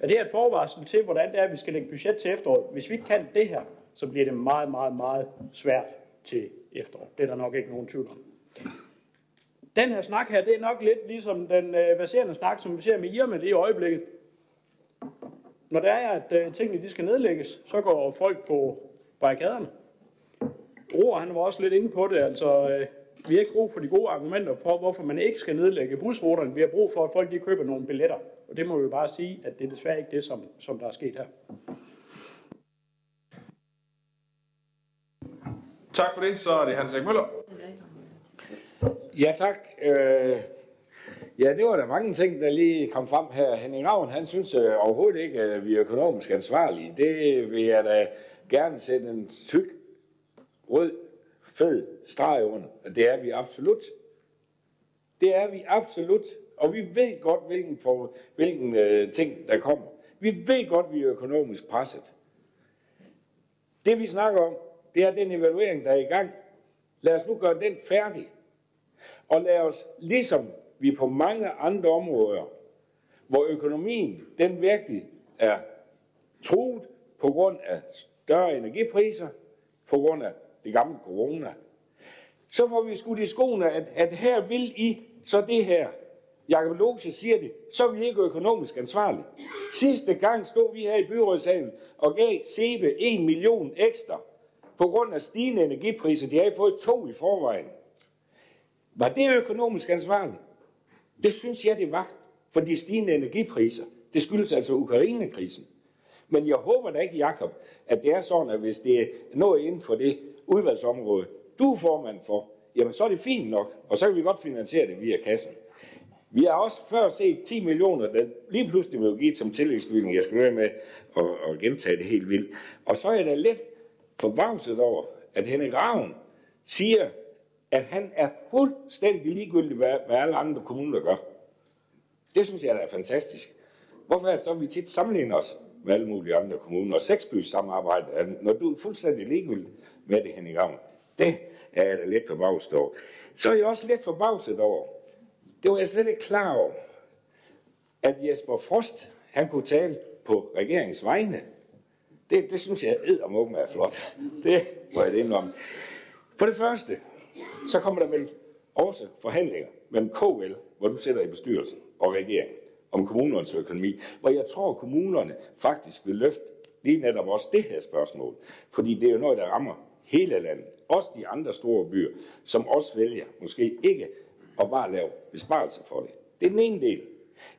Er det et forvarsel til, hvordan det er, at vi skal lægge budget til efteråret? Hvis vi ikke kan det her, så bliver det meget, meget, meget svært til efterår. Det er der nok ikke nogen tvivl om. Den her snak her, det er nok lidt ligesom den øh, baserende snak, som vi ser med Irma lige i øjeblikket. Når det er, at øh, tingene de skal nedlægges, så går folk på barrikaderne. Roer, han var også lidt inde på det, altså øh, vi har ikke brug for de gode argumenter for, hvorfor man ikke skal nedlægge busruterne. Vi har brug for, at folk de køber nogle billetter. Og det må vi bare sige, at det er desværre ikke det, som, som der er sket her.
Tak for det. Så er det Hans Erik Møller.
Ja, tak. Øh, ja, det var der mange ting, der lige kom frem her. Henning Ravn, han synes øh, overhovedet ikke, at vi er økonomisk ansvarlige. Det vil jeg da gerne sætte en tyk, rød, fed streg under. Det er vi absolut. Det er vi absolut. Og vi ved godt, hvilken, for, hvilken øh, ting, der kommer. Vi ved godt, vi er økonomisk presset. Det vi snakker om, det er den evaluering, der er i gang. Lad os nu gøre den færdig. Og lad os, ligesom vi på mange andre områder, hvor økonomien, den virkelig er truet på grund af større energipriser, på grund af det gamle corona, så får vi skudt i skoene, at, at her vil I så det her. Jakob Lose siger det, så er vi ikke økonomisk ansvarlige. Sidste gang stod vi her i byrådssalen og gav Sebe 1 million ekstra på grund af stigende energipriser. De har fået to i forvejen. Var det økonomisk ansvarligt? Det synes jeg, det var. For de stigende energipriser, det skyldes altså Ukraine-krisen. Men jeg håber da ikke, Jakob, at det er sådan, at hvis det er noget inden for det udvalgsområde, du er formand for, jamen så er det fint nok, og så kan vi godt finansiere det via kassen. Vi har også før set 10 millioner, der lige pludselig vil give som tillægsbevilling. Jeg skal være med at, at gentage det helt vildt. Og så er jeg da lidt forbavset over, at Henrik Ravn siger, at han er fuldstændig ligegyldig, hvad, hvad alle andre kommuner gør. Det synes jeg da er fantastisk. Hvorfor er det så, at vi tit sammenligner os med alle mulige andre kommuner? Og seksbys samarbejde, når du er fuldstændig ligegyldig med det, Henrik Ravn. Det er jeg da lidt forbavset over. Så er jeg også lidt forbavset over, det var jeg slet ikke klar over, at Jesper Frost, han kunne tale på regeringens vegne. Det, det synes jeg eddermukken er flot. Det må jeg det om. For det første, så kommer der vel også forhandlinger mellem KL, hvor du sætter i bestyrelsen, og regeringen om kommunernes økonomi, hvor jeg tror, at kommunerne faktisk vil løfte lige netop også det her spørgsmål. Fordi det er jo noget, der rammer hele landet. Også de andre store byer, som også vælger måske ikke at bare lave besparelser for det. Det er den ene del.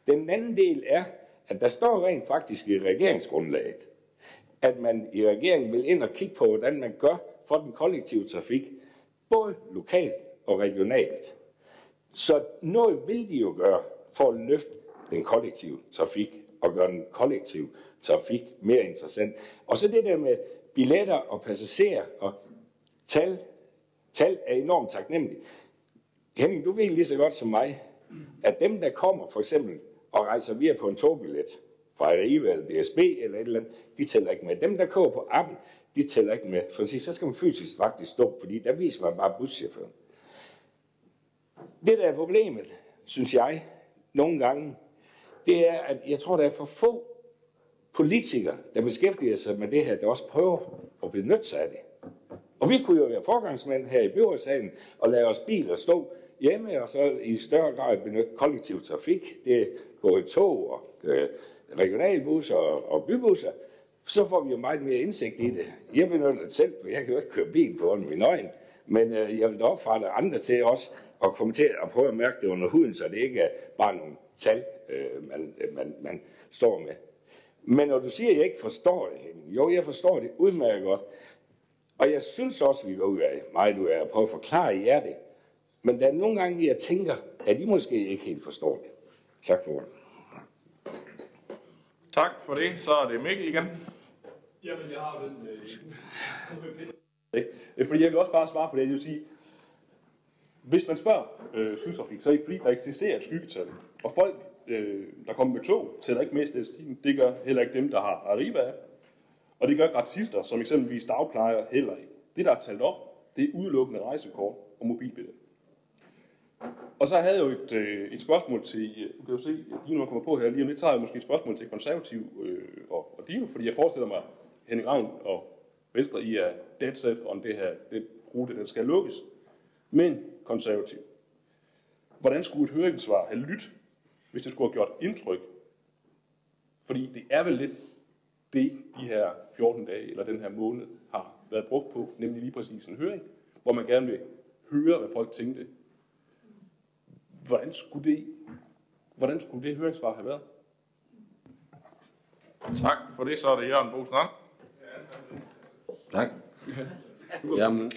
Den anden del er, at der står rent faktisk i regeringsgrundlaget, at man i regeringen vil ind og kigge på, hvordan man gør for den kollektive trafik, både lokalt og regionalt. Så noget vil de jo gøre for at løfte den kollektive trafik og gøre den kollektive trafik mere interessant. Og så det der med billetter og passagerer og tal. Tal er enormt taknemmeligt. Henning, du ved lige så godt som mig, at dem, der kommer for eksempel og rejser via på en togbillet fra Arriva eller DSB eller et eller andet, de tæller ikke med. Dem, der kører på appen, de tæller ikke med. For at sige, så skal man fysisk faktisk stå, fordi der viser man bare buschaufføren. Det, der er problemet, synes jeg, nogle gange, det er, at jeg tror, der er for få politikere, der beskæftiger sig med det her, der også prøver at benytte sig af det. Og vi kunne jo være forgangsmænd her i byrådssagen og lade os biler stå hjemme og så i større grad benytte kollektiv trafik. Det er både tog og øh, regionalbusser og, og bybusser. Så får vi jo meget mere indsigt i det. Jeg benytter det selv, for jeg kan jo ikke køre bil på min øjne. Men øh, jeg vil da opfordre andre til også at komme til at prøve at mærke det under huden, så det ikke er bare nogle tal, øh, man, man, man står med. Men når du siger, at jeg ikke forstår det, Henning, jo, jeg forstår det udmærket godt. Og jeg synes også, at vi går ud af meget ud af at prøve at forklare jer det. Men der er nogle gange, jeg tænker, at I måske ikke helt forstår det. Tak for det.
Tak for det. Så er det Mikkel igen.
Jamen, jeg har den... Øh, fordi jeg vil også bare svare på det. Jeg vil sige, hvis man spørger øh, sygtrafik, så er det ikke fordi, der eksisterer et skyggetal. Og folk, øh, der kommer med tog, tæller ikke med i statistikken. Det gør heller ikke dem, der har Arriva. Og det gør gratister, som eksempelvis dagplejer, heller ikke. Det, der er talt op, det er udelukkende rejsekort og mobilbillet. Og så havde jeg jo et, øh, et spørgsmål til, øh, du kan jo se, Dino kommer på her lige om lidt, så har jeg måske et spørgsmål til konservativ øh, og, og Dino, fordi jeg forestiller mig, Henning Ravn og Venstre, I er dead set on det her, den rute, den skal lukkes. Men konservativ. Hvordan skulle et høringssvar have lyttet, hvis det skulle have gjort indtryk? Fordi det er vel lidt det, de her 14 dage eller den her måned har været brugt på, nemlig lige præcis en høring, hvor man gerne vil høre, hvad folk tænkte. Hvordan skulle det, hvordan skulle det høringssvar have været?
Tak for det. Så er det Jørgen Bosen
Tak. Jamen,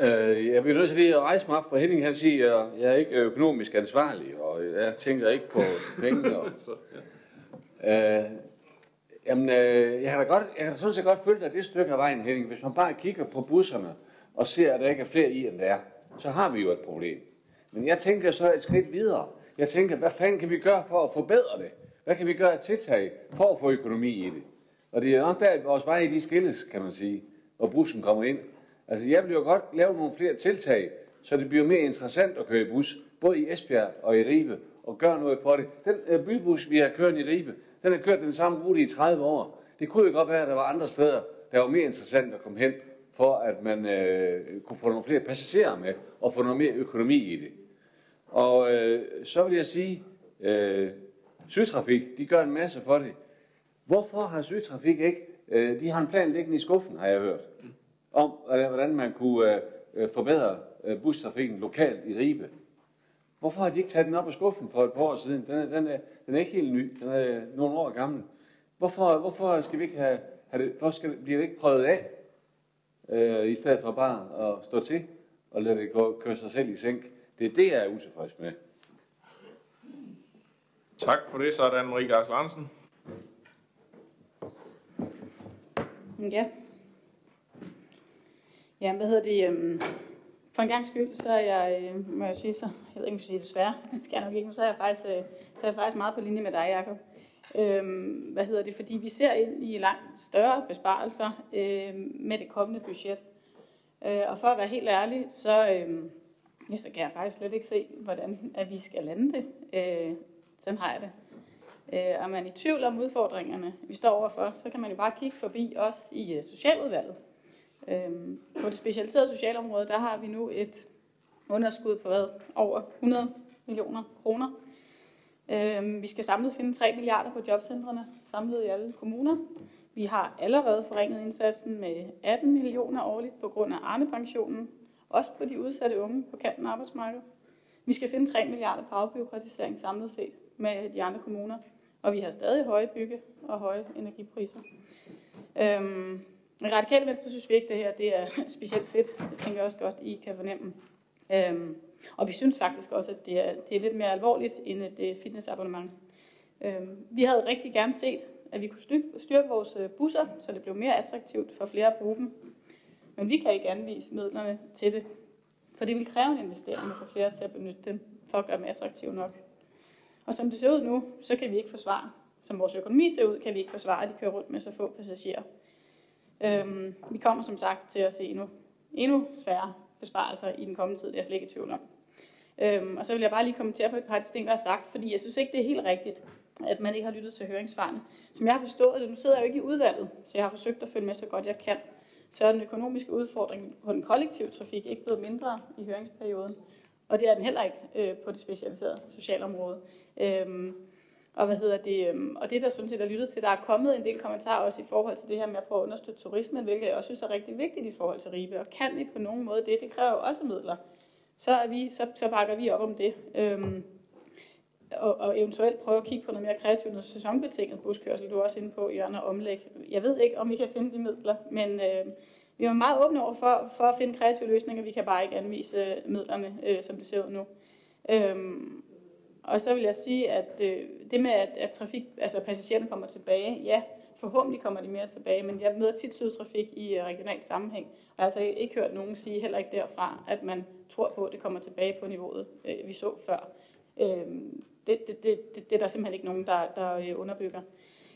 øh, jeg bliver nødt til lige at rejse mig op, for Henning han siger, at jeg er ikke økonomisk ansvarlig, og jeg tænker ikke på penge. Og, så, ja. øh, jamen, øh, jeg kan da godt, jeg kan da sådan set godt følge dig det stykke af vejen, Henning. Hvis man bare kigger på busserne og ser, at der ikke er flere i, end der er, så har vi jo et problem. Men jeg tænker så et skridt videre. Jeg tænker, hvad fanden kan vi gøre for at forbedre det? Hvad kan vi gøre af tiltag for at få økonomi i det? Og det er nok der, at vores veje de skilles, kan man sige, og bussen kommer ind. Altså, jeg vil jo godt lave nogle flere tiltag, så det bliver mere interessant at køre i bus, både i Esbjerg og i Ribe, og gøre noget for det. Den øh, bybus, vi har kørt i Ribe, den har kørt den samme rute i 30 år. Det kunne jo godt være, at der var andre steder, der var mere interessant at komme hen, for at man øh, kunne få nogle flere passagerer med, og få noget mere økonomi i det. Og øh, så vil jeg sige, øh, Sydtrafik, de gør en masse for det. Hvorfor har Sydtrafik ikke, øh, de har en plan liggende i skuffen, har jeg hørt, om hvordan man kunne øh, forbedre øh, bustrafikken lokalt i Ribe. Hvorfor har de ikke taget den op af skuffen for et par år siden? Den er, den er, den er ikke helt ny, den er nogle år gammel. Hvorfor, hvorfor skal vi ikke have, have det, hvorfor skal, bliver det ikke prøvet af, øh, i stedet for bare at stå til og lade det gå, køre sig selv i sænk? Det er det, jeg er utilfreds med.
Tak for det. Så er der Anne-Marie Gars Larsen.
Ja. Ja, hvad hedder det? Øhm, for en gang skyld, så er jeg, øh, må jeg sige så, jeg ved ikke, om jeg sige desværre, det skal jeg nok ikke, men så er jeg faktisk, øh, så er jeg faktisk meget på linje med dig, Jacob. Øhm, hvad hedder det? Fordi vi ser ind i langt større besparelser øh, med det kommende budget. Øh, og for at være helt ærlig, så, øh, ja, så kan jeg faktisk slet ikke se, hvordan at vi skal lande det. Øh, sådan har jeg det. Øh, og man er i tvivl om udfordringerne, vi står overfor, så kan man jo bare kigge forbi os i øh, Socialudvalget. Øhm, på det specialiserede socialområde, der har vi nu et underskud på hvad? over 100 millioner kroner. Øh, vi skal samlet finde 3 milliarder på jobcentrene, samlet i alle kommuner. Vi har allerede forringet indsatsen med 18 millioner årligt på grund af Arne-pensionen, også på de udsatte unge på kanten af arbejdsmarkedet. Vi skal finde 3 milliarder på afbyråkratisering samlet set med de andre kommuner, og vi har stadig høje bygge- og høje energipriser. Øhm, men Radikale Venstre synes vi ikke, det her det er specielt fedt. Det tænker jeg også godt, I kan fornemme. Øhm, og vi synes faktisk også, at det er, det er lidt mere alvorligt end øh, et fitnessabonnement. Øhm, vi havde rigtig gerne set, at vi kunne styrke, vores øh, busser, så det blev mere attraktivt for flere at bruge dem. Men vi kan ikke anvise midlerne til det, for det vil kræve en investering for flere til at benytte dem, for at gøre dem attraktive nok. Og som det ser ud nu, så kan vi ikke forsvare, som vores økonomi ser ud, kan vi ikke forsvare, at de kører rundt med så få passagerer. Øhm, vi kommer som sagt til at se endnu, endnu sværere besparelser i den kommende tid, det er jeg slet ikke i tvivl om. Øhm, og så vil jeg bare lige kommentere på et par af de ting, der er sagt, fordi jeg synes ikke, det er helt rigtigt, at man ikke har lyttet til høringsvarene. Som jeg har forstået det, nu sidder jeg jo ikke i udvalget, så jeg har forsøgt at følge med så godt jeg kan, så er den økonomiske udfordring på den kollektive trafik ikke blevet mindre i høringsperioden. Og det er den heller ikke øh, på det specialiserede socialområde. Øhm, og hvad hedder det? Øhm, og det der sådan set er lyttet til, der er kommet en del kommentarer også i forhold til det her med at prøve at understøtte turismen, hvilket jeg også synes er rigtig vigtigt i forhold til Ribe. Og kan vi på nogen måde det? Det kræver jo også midler. Så, er vi, så, så bakker vi op om det. Øhm, og, og eventuelt prøve at kigge på noget mere kreativt, noget sæsonbetinget buskørsel, du er også inde på, Jørgen, og omlæg. Jeg ved ikke, om vi kan finde de midler, men øh, vi er meget åbne over for, for at finde kreative løsninger. Vi kan bare ikke anvise øh, midlerne, øh, som det ser ud nu. Øhm, og så vil jeg sige, at øh, det med, at, at trafik, altså passagererne kommer tilbage, ja, forhåbentlig kommer de mere tilbage, men jeg møder tit sydtrafik i øh, regional sammenhæng, og jeg har altså ikke hørt nogen sige, heller ikke derfra, at man tror på, at det kommer tilbage på niveauet, øh, vi så før. Øh, det, det, det, det, det er der simpelthen ikke nogen, der, der øh, underbygger.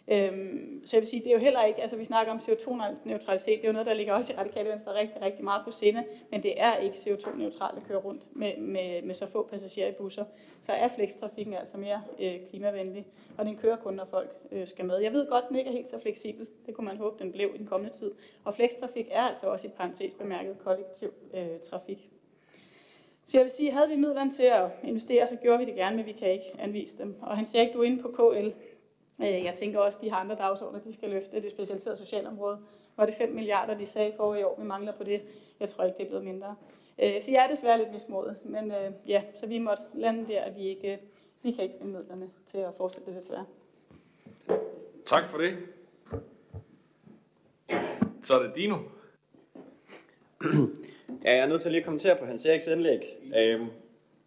Øhm, så jeg vil sige, det er jo heller ikke, altså vi snakker om CO2-neutralitet, det er jo noget, der ligger også i radikale venstre rigtig, rigtig meget på sinde, men det er ikke CO2-neutralt at køre rundt med, med, med så få passagerer i busser. Så er flekstrafikken altså mere øh, klimavenlig, og den kører kun, når folk øh, skal med. Jeg ved godt, den ikke er helt så fleksibel, det kunne man håbe, den blev i den kommende tid. Og flekstrafik er altså også i parentes bemærket kollektiv øh, trafik. Så jeg vil sige, havde vi midlerne til at investere, så gjorde vi det gerne, men vi kan ikke anvise dem. Og han siger ikke, du er inde på KL. Øh, jeg tænker også, at de har andre dagsordner, de skal løfte det specialiserede socialområde. Var det 5 milliarder, de sagde for i år, vi mangler på det? Jeg tror ikke, det er blevet mindre. Øh, så jeg er desværre lidt mismodet, men øh, ja, så vi måtte lande der, at vi ikke vi kan ikke finde midlerne til at fortsætte det desværre.
Tak for det. Så er det Dino.
Ja, jeg er nødt til lige at kommentere på Hans Eriks indlæg. Øhm,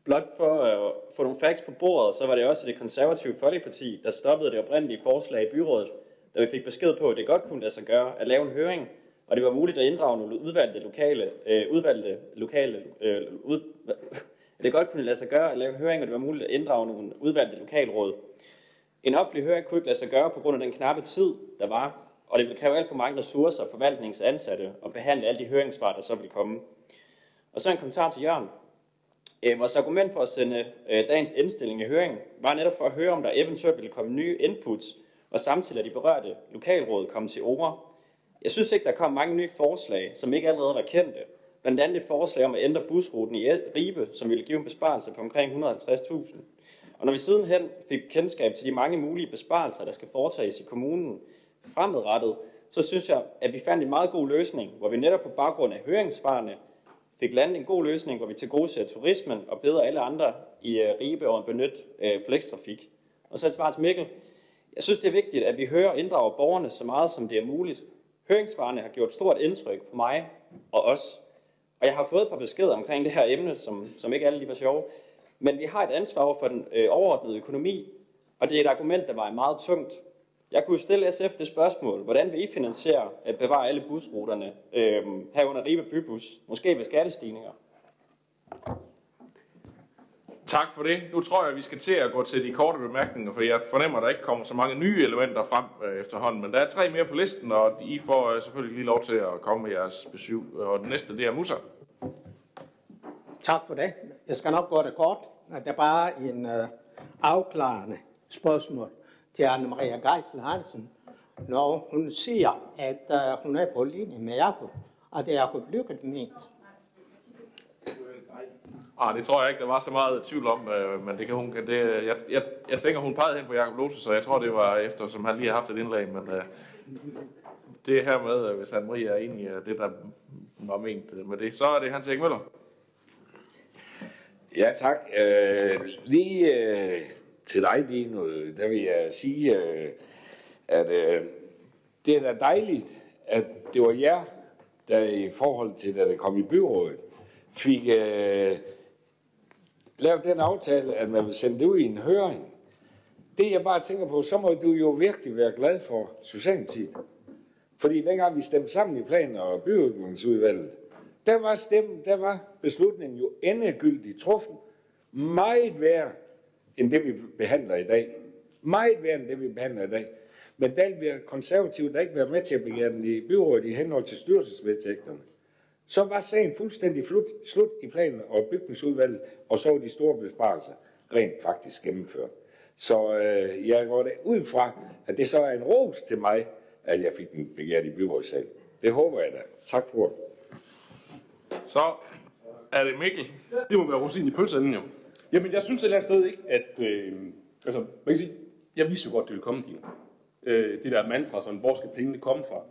blot for at få nogle facts på bordet, så var det også det konservative Folkeparti, der stoppede det oprindelige forslag i byrådet, da vi fik besked på, at det godt kunne lade sig gøre at lave en høring, og det var muligt at inddrage nogle udvalgte lokale, øh, udvalgte lokale, øh, ud, det godt kunne lade sig gøre at lave en høring, og det var muligt at inddrage nogle udvalgte lokalråd. En offentlig høring kunne ikke lade sig gøre på grund af den knappe tid, der var, og det ville kræve alt for mange ressourcer forvaltningsansatte at behandle alle de høringssvar, der så ville komme. Og så en kommentar til Jørgen. Øh, vores argument for at sende øh, dagens indstilling i høring var netop for at høre, om der eventuelt ville komme nye inputs, og samtidig at de berørte lokalråd komme til ord. Jeg synes ikke, der kom mange nye forslag, som ikke allerede var kendte. Blandt andet et forslag om at ændre busruten i Ribe, som ville give en besparelse på omkring 150.000. Og når vi sidenhen fik kendskab til de mange mulige besparelser, der skal foretages i kommunen fremadrettet, så synes jeg, at vi fandt en meget god løsning, hvor vi netop på baggrund af høringssvarene fik landet en god løsning, hvor vi til gode ser turismen og beder alle andre i øh, Ribe om at benytte øh, flekstrafik. Og så et svar til Mikkel. Jeg synes, det er vigtigt, at vi hører og inddrager borgerne så meget, som det er muligt. Høringssvarene har gjort stort indtryk på mig og os. Og jeg har fået et par beskeder omkring det her emne, som, som ikke alle lige var sjove. Men vi har et ansvar for den øh, overordnede økonomi, og det er et argument, der var meget tungt. Jeg kunne stille SF det spørgsmål, hvordan vil I finansiere at bevare alle busruterne øh, herunder Ribe Bybus, måske ved skattestigninger?
Tak for det. Nu tror jeg, at vi skal til at gå til de korte bemærkninger, for jeg fornemmer, at der ikke kommer så mange nye elementer frem øh, efterhånden. Men der er tre mere på listen, og I får øh, selvfølgelig lige lov til at komme med jeres besøg. Og den næste, det er Musa.
Tak for det. Jeg skal nok gå det kort. Det er bare en øh, afklarende spørgsmål til Anne-Maria Geisel Hansen, når hun siger, at øh, hun er på linje med Jacob, og det er Jacob Lykke ment.
Ah, det tror jeg ikke, der var så meget tvivl om, øh, men det kan hun, det, jeg, jeg, jeg tænker, hun pegede hen på Jacob Lose, så jeg tror, det var efter, som han lige har haft et indlæg, men øh, det her med, øh, hvis han Marie er enig i det, der var ment med det, så er det Hans Erik Møller.
Ja, tak. Øh, lige øh, til dig, Dino, øh, der vil jeg sige, øh, at øh, det er da dejligt, at det var jer, der i forhold til, da det kom i byrådet, fik øh, lavet den aftale, at man vil sende det ud i en høring. Det jeg bare tænker på, så må du jo virkelig være glad for Socialdemokratiet. Fordi dengang vi stemte sammen i plan- og byudviklingsudvalget, der var, stemmen, der var beslutningen jo endegyldigt truffen. Meget værd end det, vi behandler i dag. Meget værd end det, vi behandler i dag. Men der vil konservative der ikke være med til at begære den i byrådet i henhold til styrelsesvedtægterne. Så var sagen fuldstændig slut, slut i planen og bygningsudvalget, og så var de store besparelser rent faktisk gennemført. Så øh, jeg går da ud fra, at det så er en ros til mig, at jeg fik den begært i byrådssalen. Det håber jeg da. Tak for.
Så er det Mikkel.
Det må være rosin i pølseenden jo. Jamen, jeg synes et eller andet sted ikke, at... Øh, altså, man kan sige, jeg vidste jo godt, det ville komme, Dino. Øh, det der mantra, sådan, hvor skal pengene komme fra?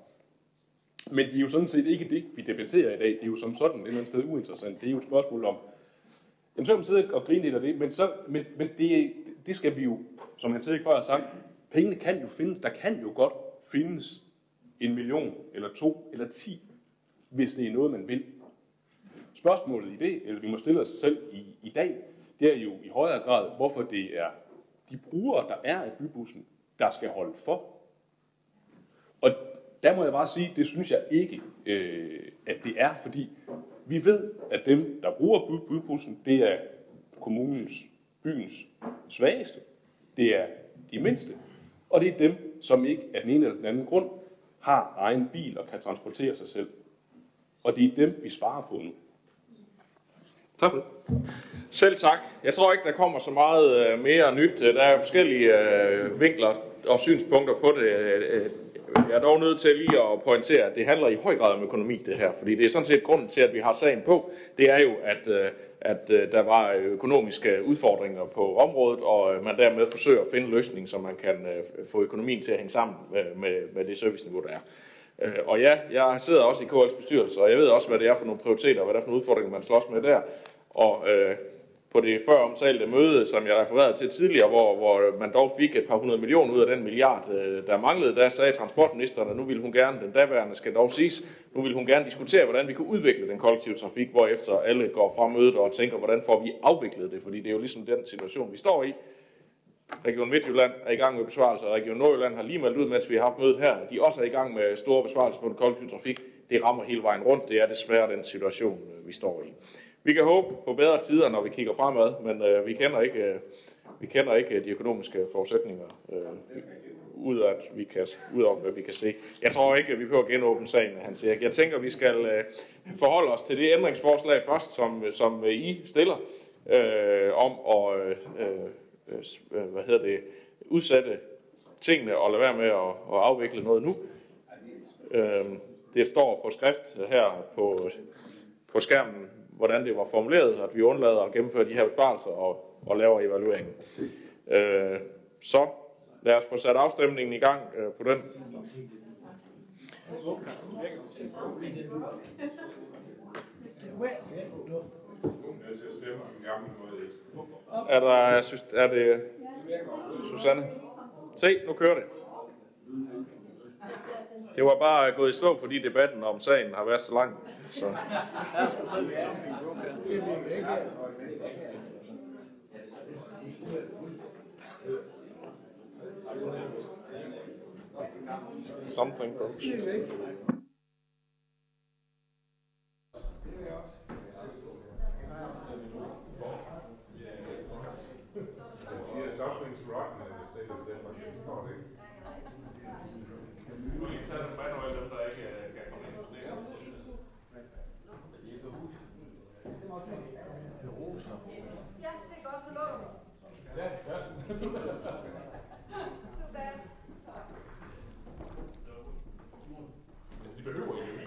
Men det er jo sådan set ikke det, vi debatterer i dag. Det er jo som sådan et eller andet sted uinteressant. Det er jo et spørgsmål om... Jamen, så kan man sidde og grine lidt af det, men, så, men, men det, det skal vi jo, som han ikke før har sagt, pengene kan jo findes. Der kan jo godt findes en million, eller to, eller ti, hvis det er noget, man vil. Spørgsmålet i det, eller vi må stille os selv i, i dag, det er jo i højere grad, hvorfor det er de brugere, der er af bybussen, der skal holde for. Og der må jeg bare sige, det synes jeg ikke, øh, at det er, fordi vi ved, at dem, der bruger bybussen, det er kommunens, byens svageste. Det er de mindste. Og det er dem, som ikke af den ene eller den anden grund har egen bil og kan transportere sig selv. Og det er dem, vi sparer på nu. Tak for det.
Selv tak. Jeg tror ikke, der kommer så meget øh, mere nyt. Øh, der er forskellige øh, vinkler og synspunkter på det. Jeg er dog nødt til lige at pointere, at det handler i høj grad om økonomi, det her. Fordi det er sådan set grunden til, at vi har sagen på. Det er jo, at, at der var økonomiske udfordringer på området, og man dermed forsøger at finde løsning, så man kan få økonomien til at hænge sammen med, med det serviceniveau, der er. Øh, og ja, jeg sidder også i KL's bestyrelse, og jeg ved også, hvad det er for nogle prioriteter, og hvad det er for nogle udfordringer, man slås med der. Og øh, på det før omtalte møde, som jeg refererede til tidligere, hvor, hvor man dog fik et par hundrede millioner ud af den milliard, øh, der manglede, der sagde transportministeren, at nu ville hun gerne, den daværende skal dog siges, nu ville hun gerne diskutere, hvordan vi kunne udvikle den kollektive trafik, hvor efter alle går fra mødet og tænker, hvordan får vi afviklet det, fordi det er jo ligesom den situation, vi står i. Region Midtjylland er i gang med besvarelser, og Region Nordjylland har lige meldt ud, mens vi har haft mødet her, de også er i gang med store besvarelser på den kollektive trafik. Det rammer hele vejen rundt. Det er desværre den situation, øh, vi står i. Vi kan håbe på bedre tider, når vi kigger fremad, men øh, vi kender ikke, øh, vi kender ikke øh, de økonomiske forudsætninger øh, ud af, at vi kan, ud af, hvad vi kan se. Jeg tror ikke, at vi behøver at genåbne sagen, han siger. Jeg tænker, vi skal øh, forholde os til det ændringsforslag først, som, som øh, I stiller, øh, om at øh, Øh, øh, hvad hedder det, udsætte tingene og lade være med at, at afvikle noget nu. Øh, det står på skrift her på, på skærmen hvordan det var formuleret, at vi undlader at gennemføre de her besparelser og, og laver evalueringen. Øh, så lad os få sat afstemningen i gang øh, på den. Er der, synes, er det Susanne? Se, nu kører det. Det var bare gået i stå, fordi debatten om sagen har været så lang. Så. Something broke.
Something's rotten in the state of Denmark. It's not it.
Du lige tage dem manuelt, dem der ikke kan komme ind hos det.
Ja, det er godt, så lå Ja, ja.
Hvis de behøver ikke.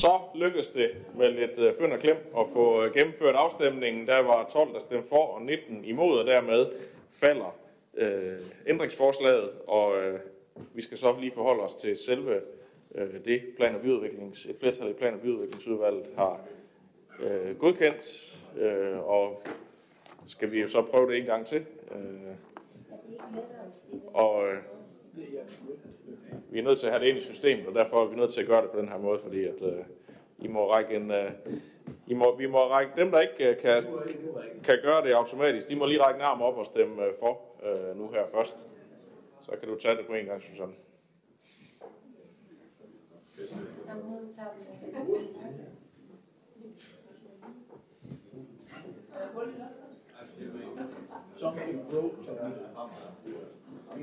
Så lykkedes det med lidt øh, fynd og klem at få øh, gennemført afstemningen. Der var 12, der stemte for, og 19 imod, og dermed falder øh, ændringsforslaget, og øh, vi skal så lige forholde os til selve øh, det plan- og byudviklings, et flertal i plan- og byudviklingsudvalget har øh, godkendt, øh, og skal vi jo så prøve det en gang til. Øh, og øh, vi er nødt til at have det ind i systemet, og derfor er vi nødt til at gøre det på den her måde, fordi at øh, I må række en, øh, I må, vi må række dem, der ikke øh, kan, kan gøre det automatisk, de må lige række en arm op og stemme øh, for øh, nu her først. Så kan du tage det på en gang, Susanne.
Something broke.
Så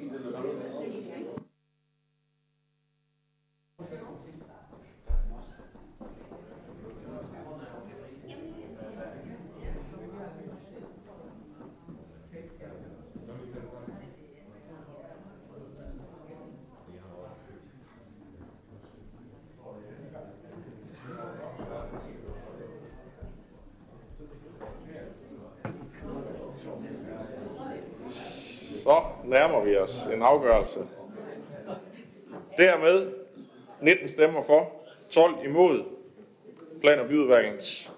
nærmer vi os en afgørelse. Dermed 19 stemmer for, 12 imod plan- og byudviklings,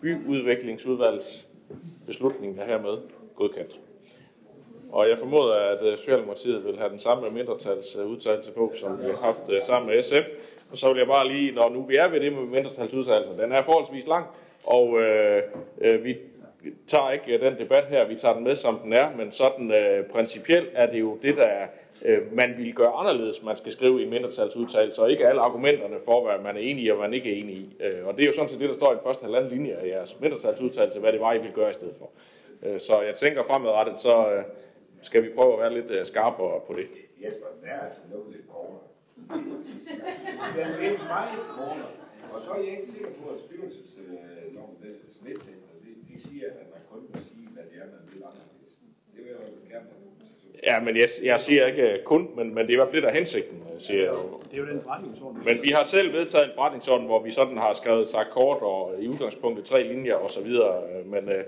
byudviklingsudvalgets beslutning er hermed godkendt. Og jeg formoder, at øh, Socialdemokratiet vil have den samme mindretalsudtalelse på, som vi har haft øh, sammen med SF. Og så vil jeg bare lige, når nu vi er ved det med mindretalsudtalelser, den er forholdsvis lang, og øh, øh, vi tager ikke øh, den debat her, vi tager den med, som den er, men sådan øh, principielt er det jo det, der øh, man vil gøre anderledes, man skal skrive i en mindretalsudtalelse, og ikke alle argumenterne for, hvad man er enig i og hvad man ikke er enig i. Øh, og det er jo sådan set det, der står i den første halvanden linje af jeres mindretalsudtalelse, hvad det var, I vil gøre i stedet for. Øh, så jeg tænker fremadrettet, så øh, skal vi prøve at være lidt øh, skarpere på det.
Jesper, den er altså noget lidt kortere. Den er lidt meget kortere. Og så er jeg ikke sikker på, at styrelsesloven, øh, den snedtænkende, de, siger, at man kun må sige, hvad det er, man vil anderledes. Det vil jeg jo gerne
Ja, men jeg, jeg siger ikke øh, kun, men, men det er i hvert fald lidt af hensigten, øh, siger jeg.
Det er jo den forretningsorden.
Men vi har selv vedtaget en forretningsorden, hvor vi sådan har skrevet sagt kort og i udgangspunktet tre linjer og så videre. øh, Men øh,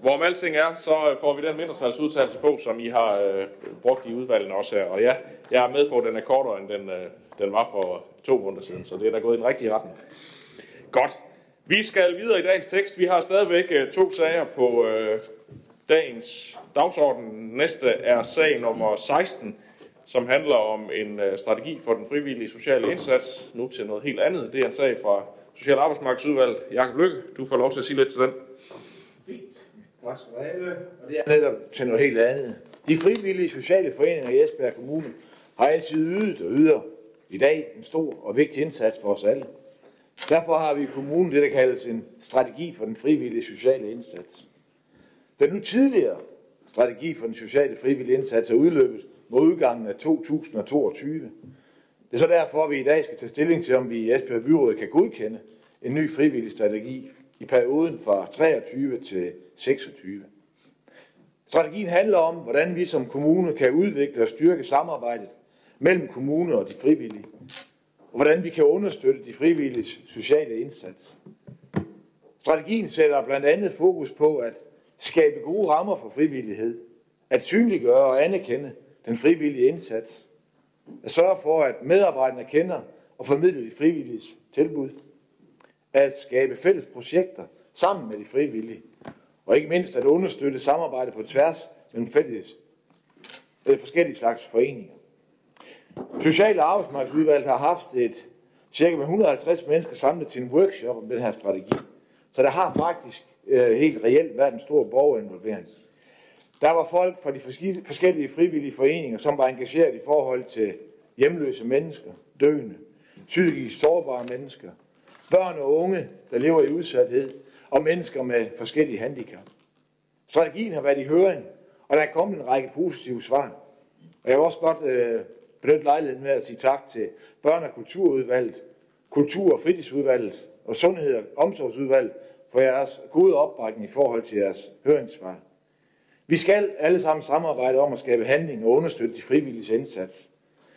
hvorom alting er, så får vi den mindretalsudtalelse på, som I har øh, brugt i udvalgene også her. Og ja, jeg er med på, at den er kortere, end den, øh, den var for to måneder siden, så det er da gået i den rigtige retning. Godt. Vi skal videre i dagens tekst. Vi har stadigvæk øh, to sager på øh, dagens dagsorden. Næste er sag nummer 16, som handler om en øh, strategi for den frivillige sociale indsats. Nu til noget helt andet. Det er en sag fra Social- og Arbejdsmarkedsudvalget. Jakob Lykke, du får lov til at sige lidt til den.
Tak skal du have. Og det er netop til noget helt andet. De frivillige sociale foreninger i Esbjerg Kommune har altid ydet og yder i dag en stor og vigtig indsats for os alle. Derfor har vi i kommunen det, der kaldes en strategi for den frivillige sociale indsats. Den nu tidligere strategi for den sociale frivillige indsats er udløbet mod udgangen af 2022. Det er så derfor, at vi i dag skal tage stilling til, om vi i Esbjerg Byråd kan godkende en ny frivillig strategi i perioden fra 23 til 26. Strategien handler om, hvordan vi som kommune kan udvikle og styrke samarbejdet mellem kommuner og de frivillige, og hvordan vi kan understøtte de frivillige sociale indsats. Strategien sætter blandt andet fokus på at skabe gode rammer for frivillighed, at synliggøre og anerkende den frivillige indsats, at sørge for, at medarbejderne kender og formidler de frivillige tilbud, at skabe fælles projekter sammen med de frivillige, og ikke mindst at understøtte samarbejde på tværs mellem fælles, eller forskellige slags foreninger. Social- og arbejdsmarkedsudvalget har haft et cirka med 150 mennesker samlet til en workshop om den her strategi. Så der har faktisk øh, helt reelt været en stor borgerinvolvering. Der var folk fra de forskellige frivillige foreninger, som var engageret i forhold til hjemløse mennesker, døende, psykisk sårbare mennesker, børn og unge, der lever i udsathed, og mennesker med forskellige handicap. Strategien har været i høring, og der er kommet en række positive svar. Og jeg vil også godt øh, benytte lejligheden med at sige tak til Børne- og Kulturudvalget, Kultur- og Fritidsudvalget og Sundhed- og Omsorgsudvalget for jeres gode opbakning i forhold til jeres høringssvar. Vi skal alle sammen samarbejde om at skabe handling og understøtte de frivillige indsats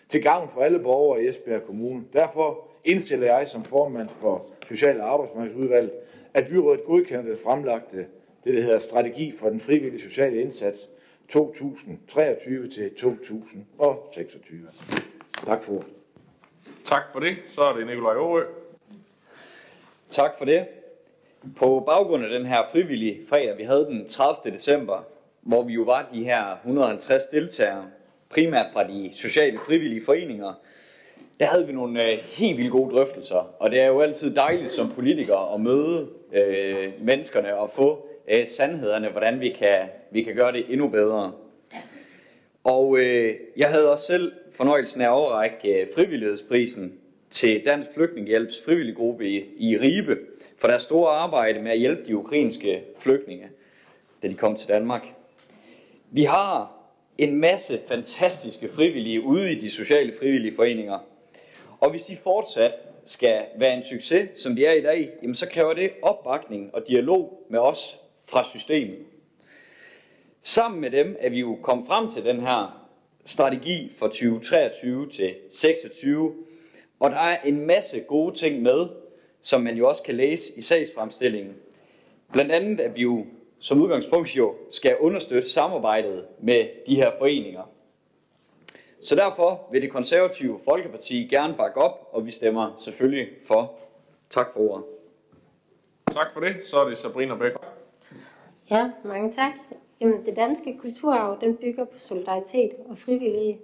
til gavn for alle borgere i Esbjerg Kommune. Derfor indstiller jeg som formand for Social- og Arbejdsmarkedsudvalget, at byrådet godkender det fremlagte, det der hedder Strategi for den frivillige sociale indsats 2023 til 2026. Tak for.
Tak for det. Så er det Nikolaj Aarø.
Tak for det. På baggrund af den her frivillige fredag, vi havde den 30. december, hvor vi jo var de her 150 deltagere, primært fra de sociale frivillige foreninger, der havde vi nogle øh, helt vildt gode drøftelser. Og det er jo altid dejligt som politikere at møde øh, menneskerne og få øh, sandhederne, hvordan vi kan, vi kan gøre det endnu bedre. Og øh, jeg havde også selv fornøjelsen af at overrække øh, frivillighedsprisen til Dansk Flygtningehjælps frivillige gruppe i, i Ribe for deres store arbejde med at hjælpe de ukrainske flygtninge, da de kom til Danmark. Vi har en masse fantastiske frivillige ude i de sociale frivillige foreninger. Og hvis de fortsat skal være en succes, som de er i dag, jamen så kræver det opbakning og dialog med os fra systemet. Sammen med dem er vi jo kommet frem til den her strategi for 2023 til 26, og der er en masse gode ting med, som man jo også kan læse i sagsfremstillingen. Blandt andet, at vi jo som udgangspunkt jo skal understøtte samarbejdet med de her foreninger. Så derfor vil det konservative Folkeparti gerne bakke op, og vi stemmer selvfølgelig for. Tak for ordet.
Tak for det. Så er det Sabrina Bæk.
Ja, mange tak. Jamen, det danske kulturarv den bygger på solidaritet og frivillige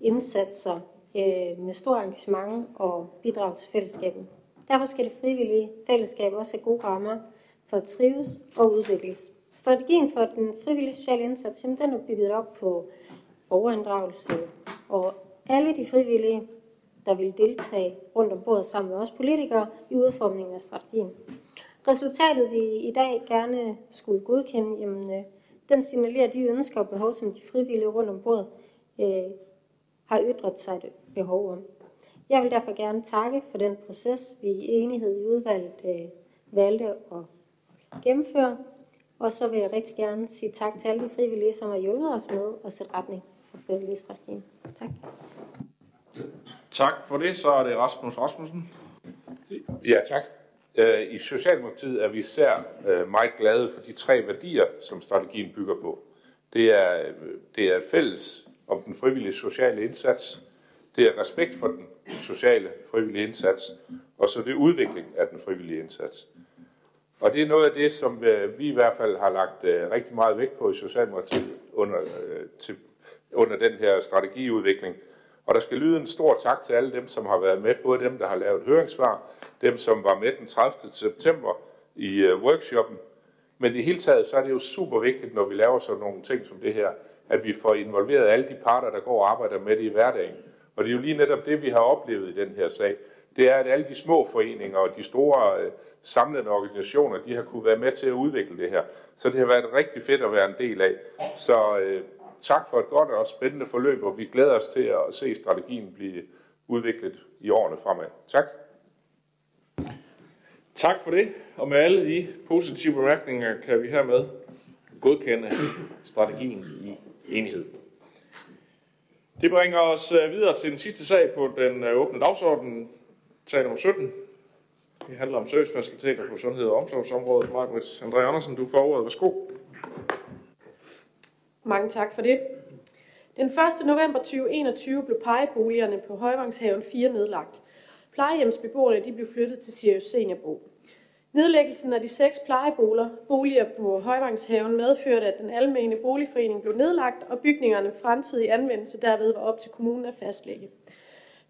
indsatser øh, med stor engagement og bidrag til fællesskabet. Derfor skal det frivillige fællesskab også have gode rammer for at trives og udvikles. Strategien for den frivillige sociale indsats, jamen, den er bygget op på borgerinddragelse, og alle de frivillige, der vil deltage rundt om bordet sammen med os politikere i udformningen af strategien. Resultatet, vi i dag gerne skulle godkende, jamen, øh, den signalerer de ønsker og behov, som de frivillige rundt om bordet øh, har ytret sig et behov om. Jeg vil derfor gerne takke for den proces, vi i enighed i udvalget øh, valgte at gennemføre. Og så vil jeg rigtig gerne sige tak til alle de frivillige, som har hjulpet os med at sætte retning for frivillige strategien. Tak.
Tak for det. Så er det Rasmus Rasmussen.
Ja, tak. Øh, I Socialdemokratiet er vi især øh, meget glade for de tre værdier, som strategien bygger på. Det er, øh, det er fælles om den frivillige sociale indsats, det er respekt for den sociale frivillige indsats, og så det er udvikling af den frivillige indsats. Og det er noget af det, som vi i hvert fald har lagt rigtig meget vægt på i Socialdemokratiet under, til, under den her strategiudvikling. Og der skal lyde en stor tak til alle dem, som har været med, både dem, der har lavet høringssvar, dem, som var med den 30. september i øh, workshoppen. Men i det hele taget, så er det jo super vigtigt, når vi laver sådan nogle ting som det her, at vi får involveret alle de parter, der går og arbejder med det i hverdagen. Og det er jo lige netop det, vi har oplevet i den her sag. Det er, at alle de små foreninger og de store uh, samlende organisationer, de har kunne være med til at udvikle det her. Så det har været rigtig fedt at være en del af. Så øh, tak for et godt og spændende forløb, og vi glæder os til at se strategien blive udviklet i årene fremad. Tak.
Tak for det, og med alle de positive bemærkninger kan vi hermed godkende strategien i enighed. Det bringer os øh, videre til den sidste sag på den øh, åbne dagsorden, sag nummer 17. Det handler om servicefaciliteter på sundhed- og omsorgsområdet. Margrethe André Andersen, du får ordet. Værsgo.
Mange tak for det. Den 1. november 2021 blev plejeboligerne på Højvangshaven 4 nedlagt. Plejehjemsbeboerne de blev flyttet til Sirius Seniorbo. Nedlæggelsen af de seks plejeboliger boliger på Højvangshaven medførte, at den almene boligforening blev nedlagt, og bygningerne fremtidig anvendelse derved var op til kommunen at fastlægge.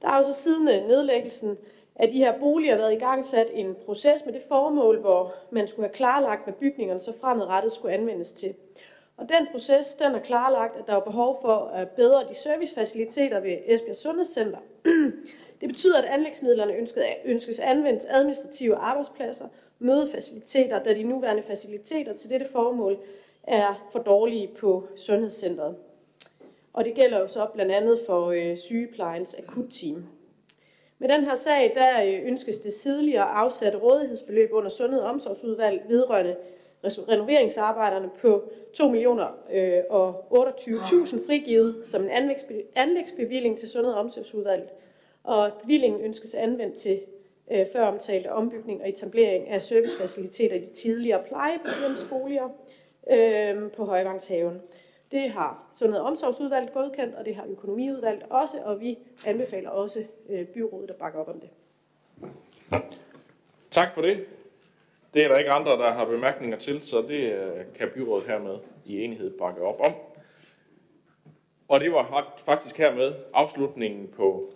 Der har jo så siden øh, nedlæggelsen af de her boliger været i gang sat en proces med det formål, hvor man skulle have klarlagt, hvad bygningerne så fremadrettet skulle anvendes til. Og den proces, den er klarlagt, at der er behov for at bedre de servicefaciliteter ved Esbjerg Sundhedscenter. Det betyder, at anlægsmidlerne ønskes anvendt til administrative arbejdspladser, mødefaciliteter, da de nuværende faciliteter til dette formål er for dårlige på sundhedscentret. Og det gælder jo så blandt andet for øh, sygeplejens akutteam. Med den her sag, der øh, ønskes det tidligere afsat rådighedsbeløb under Sundhed- og Omsorgsudvalg vedrørende renoveringsarbejderne på 2 millioner øh, og 28.000 frigivet som en anlægsbevilling til Sundhed- og Omsorgsudvalget. Og bevillingen ønskes anvendt til øh, før omtalte ombygning og etablering af servicefaciliteter i de tidligere plejehjemsboliger øh, på Højvangshaven. Det har Sundhed- og Omsorgsudvalget godkendt, og det har Økonomiudvalget også, og vi anbefaler også øh, byrådet at bakke op om det.
Tak for det. Det er der ikke andre, der har bemærkninger til, så det øh, kan byrådet hermed i enighed bakke op om. Og det var faktisk hermed afslutningen på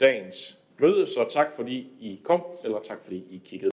dagens møde, så tak fordi I kom, eller tak fordi I kiggede.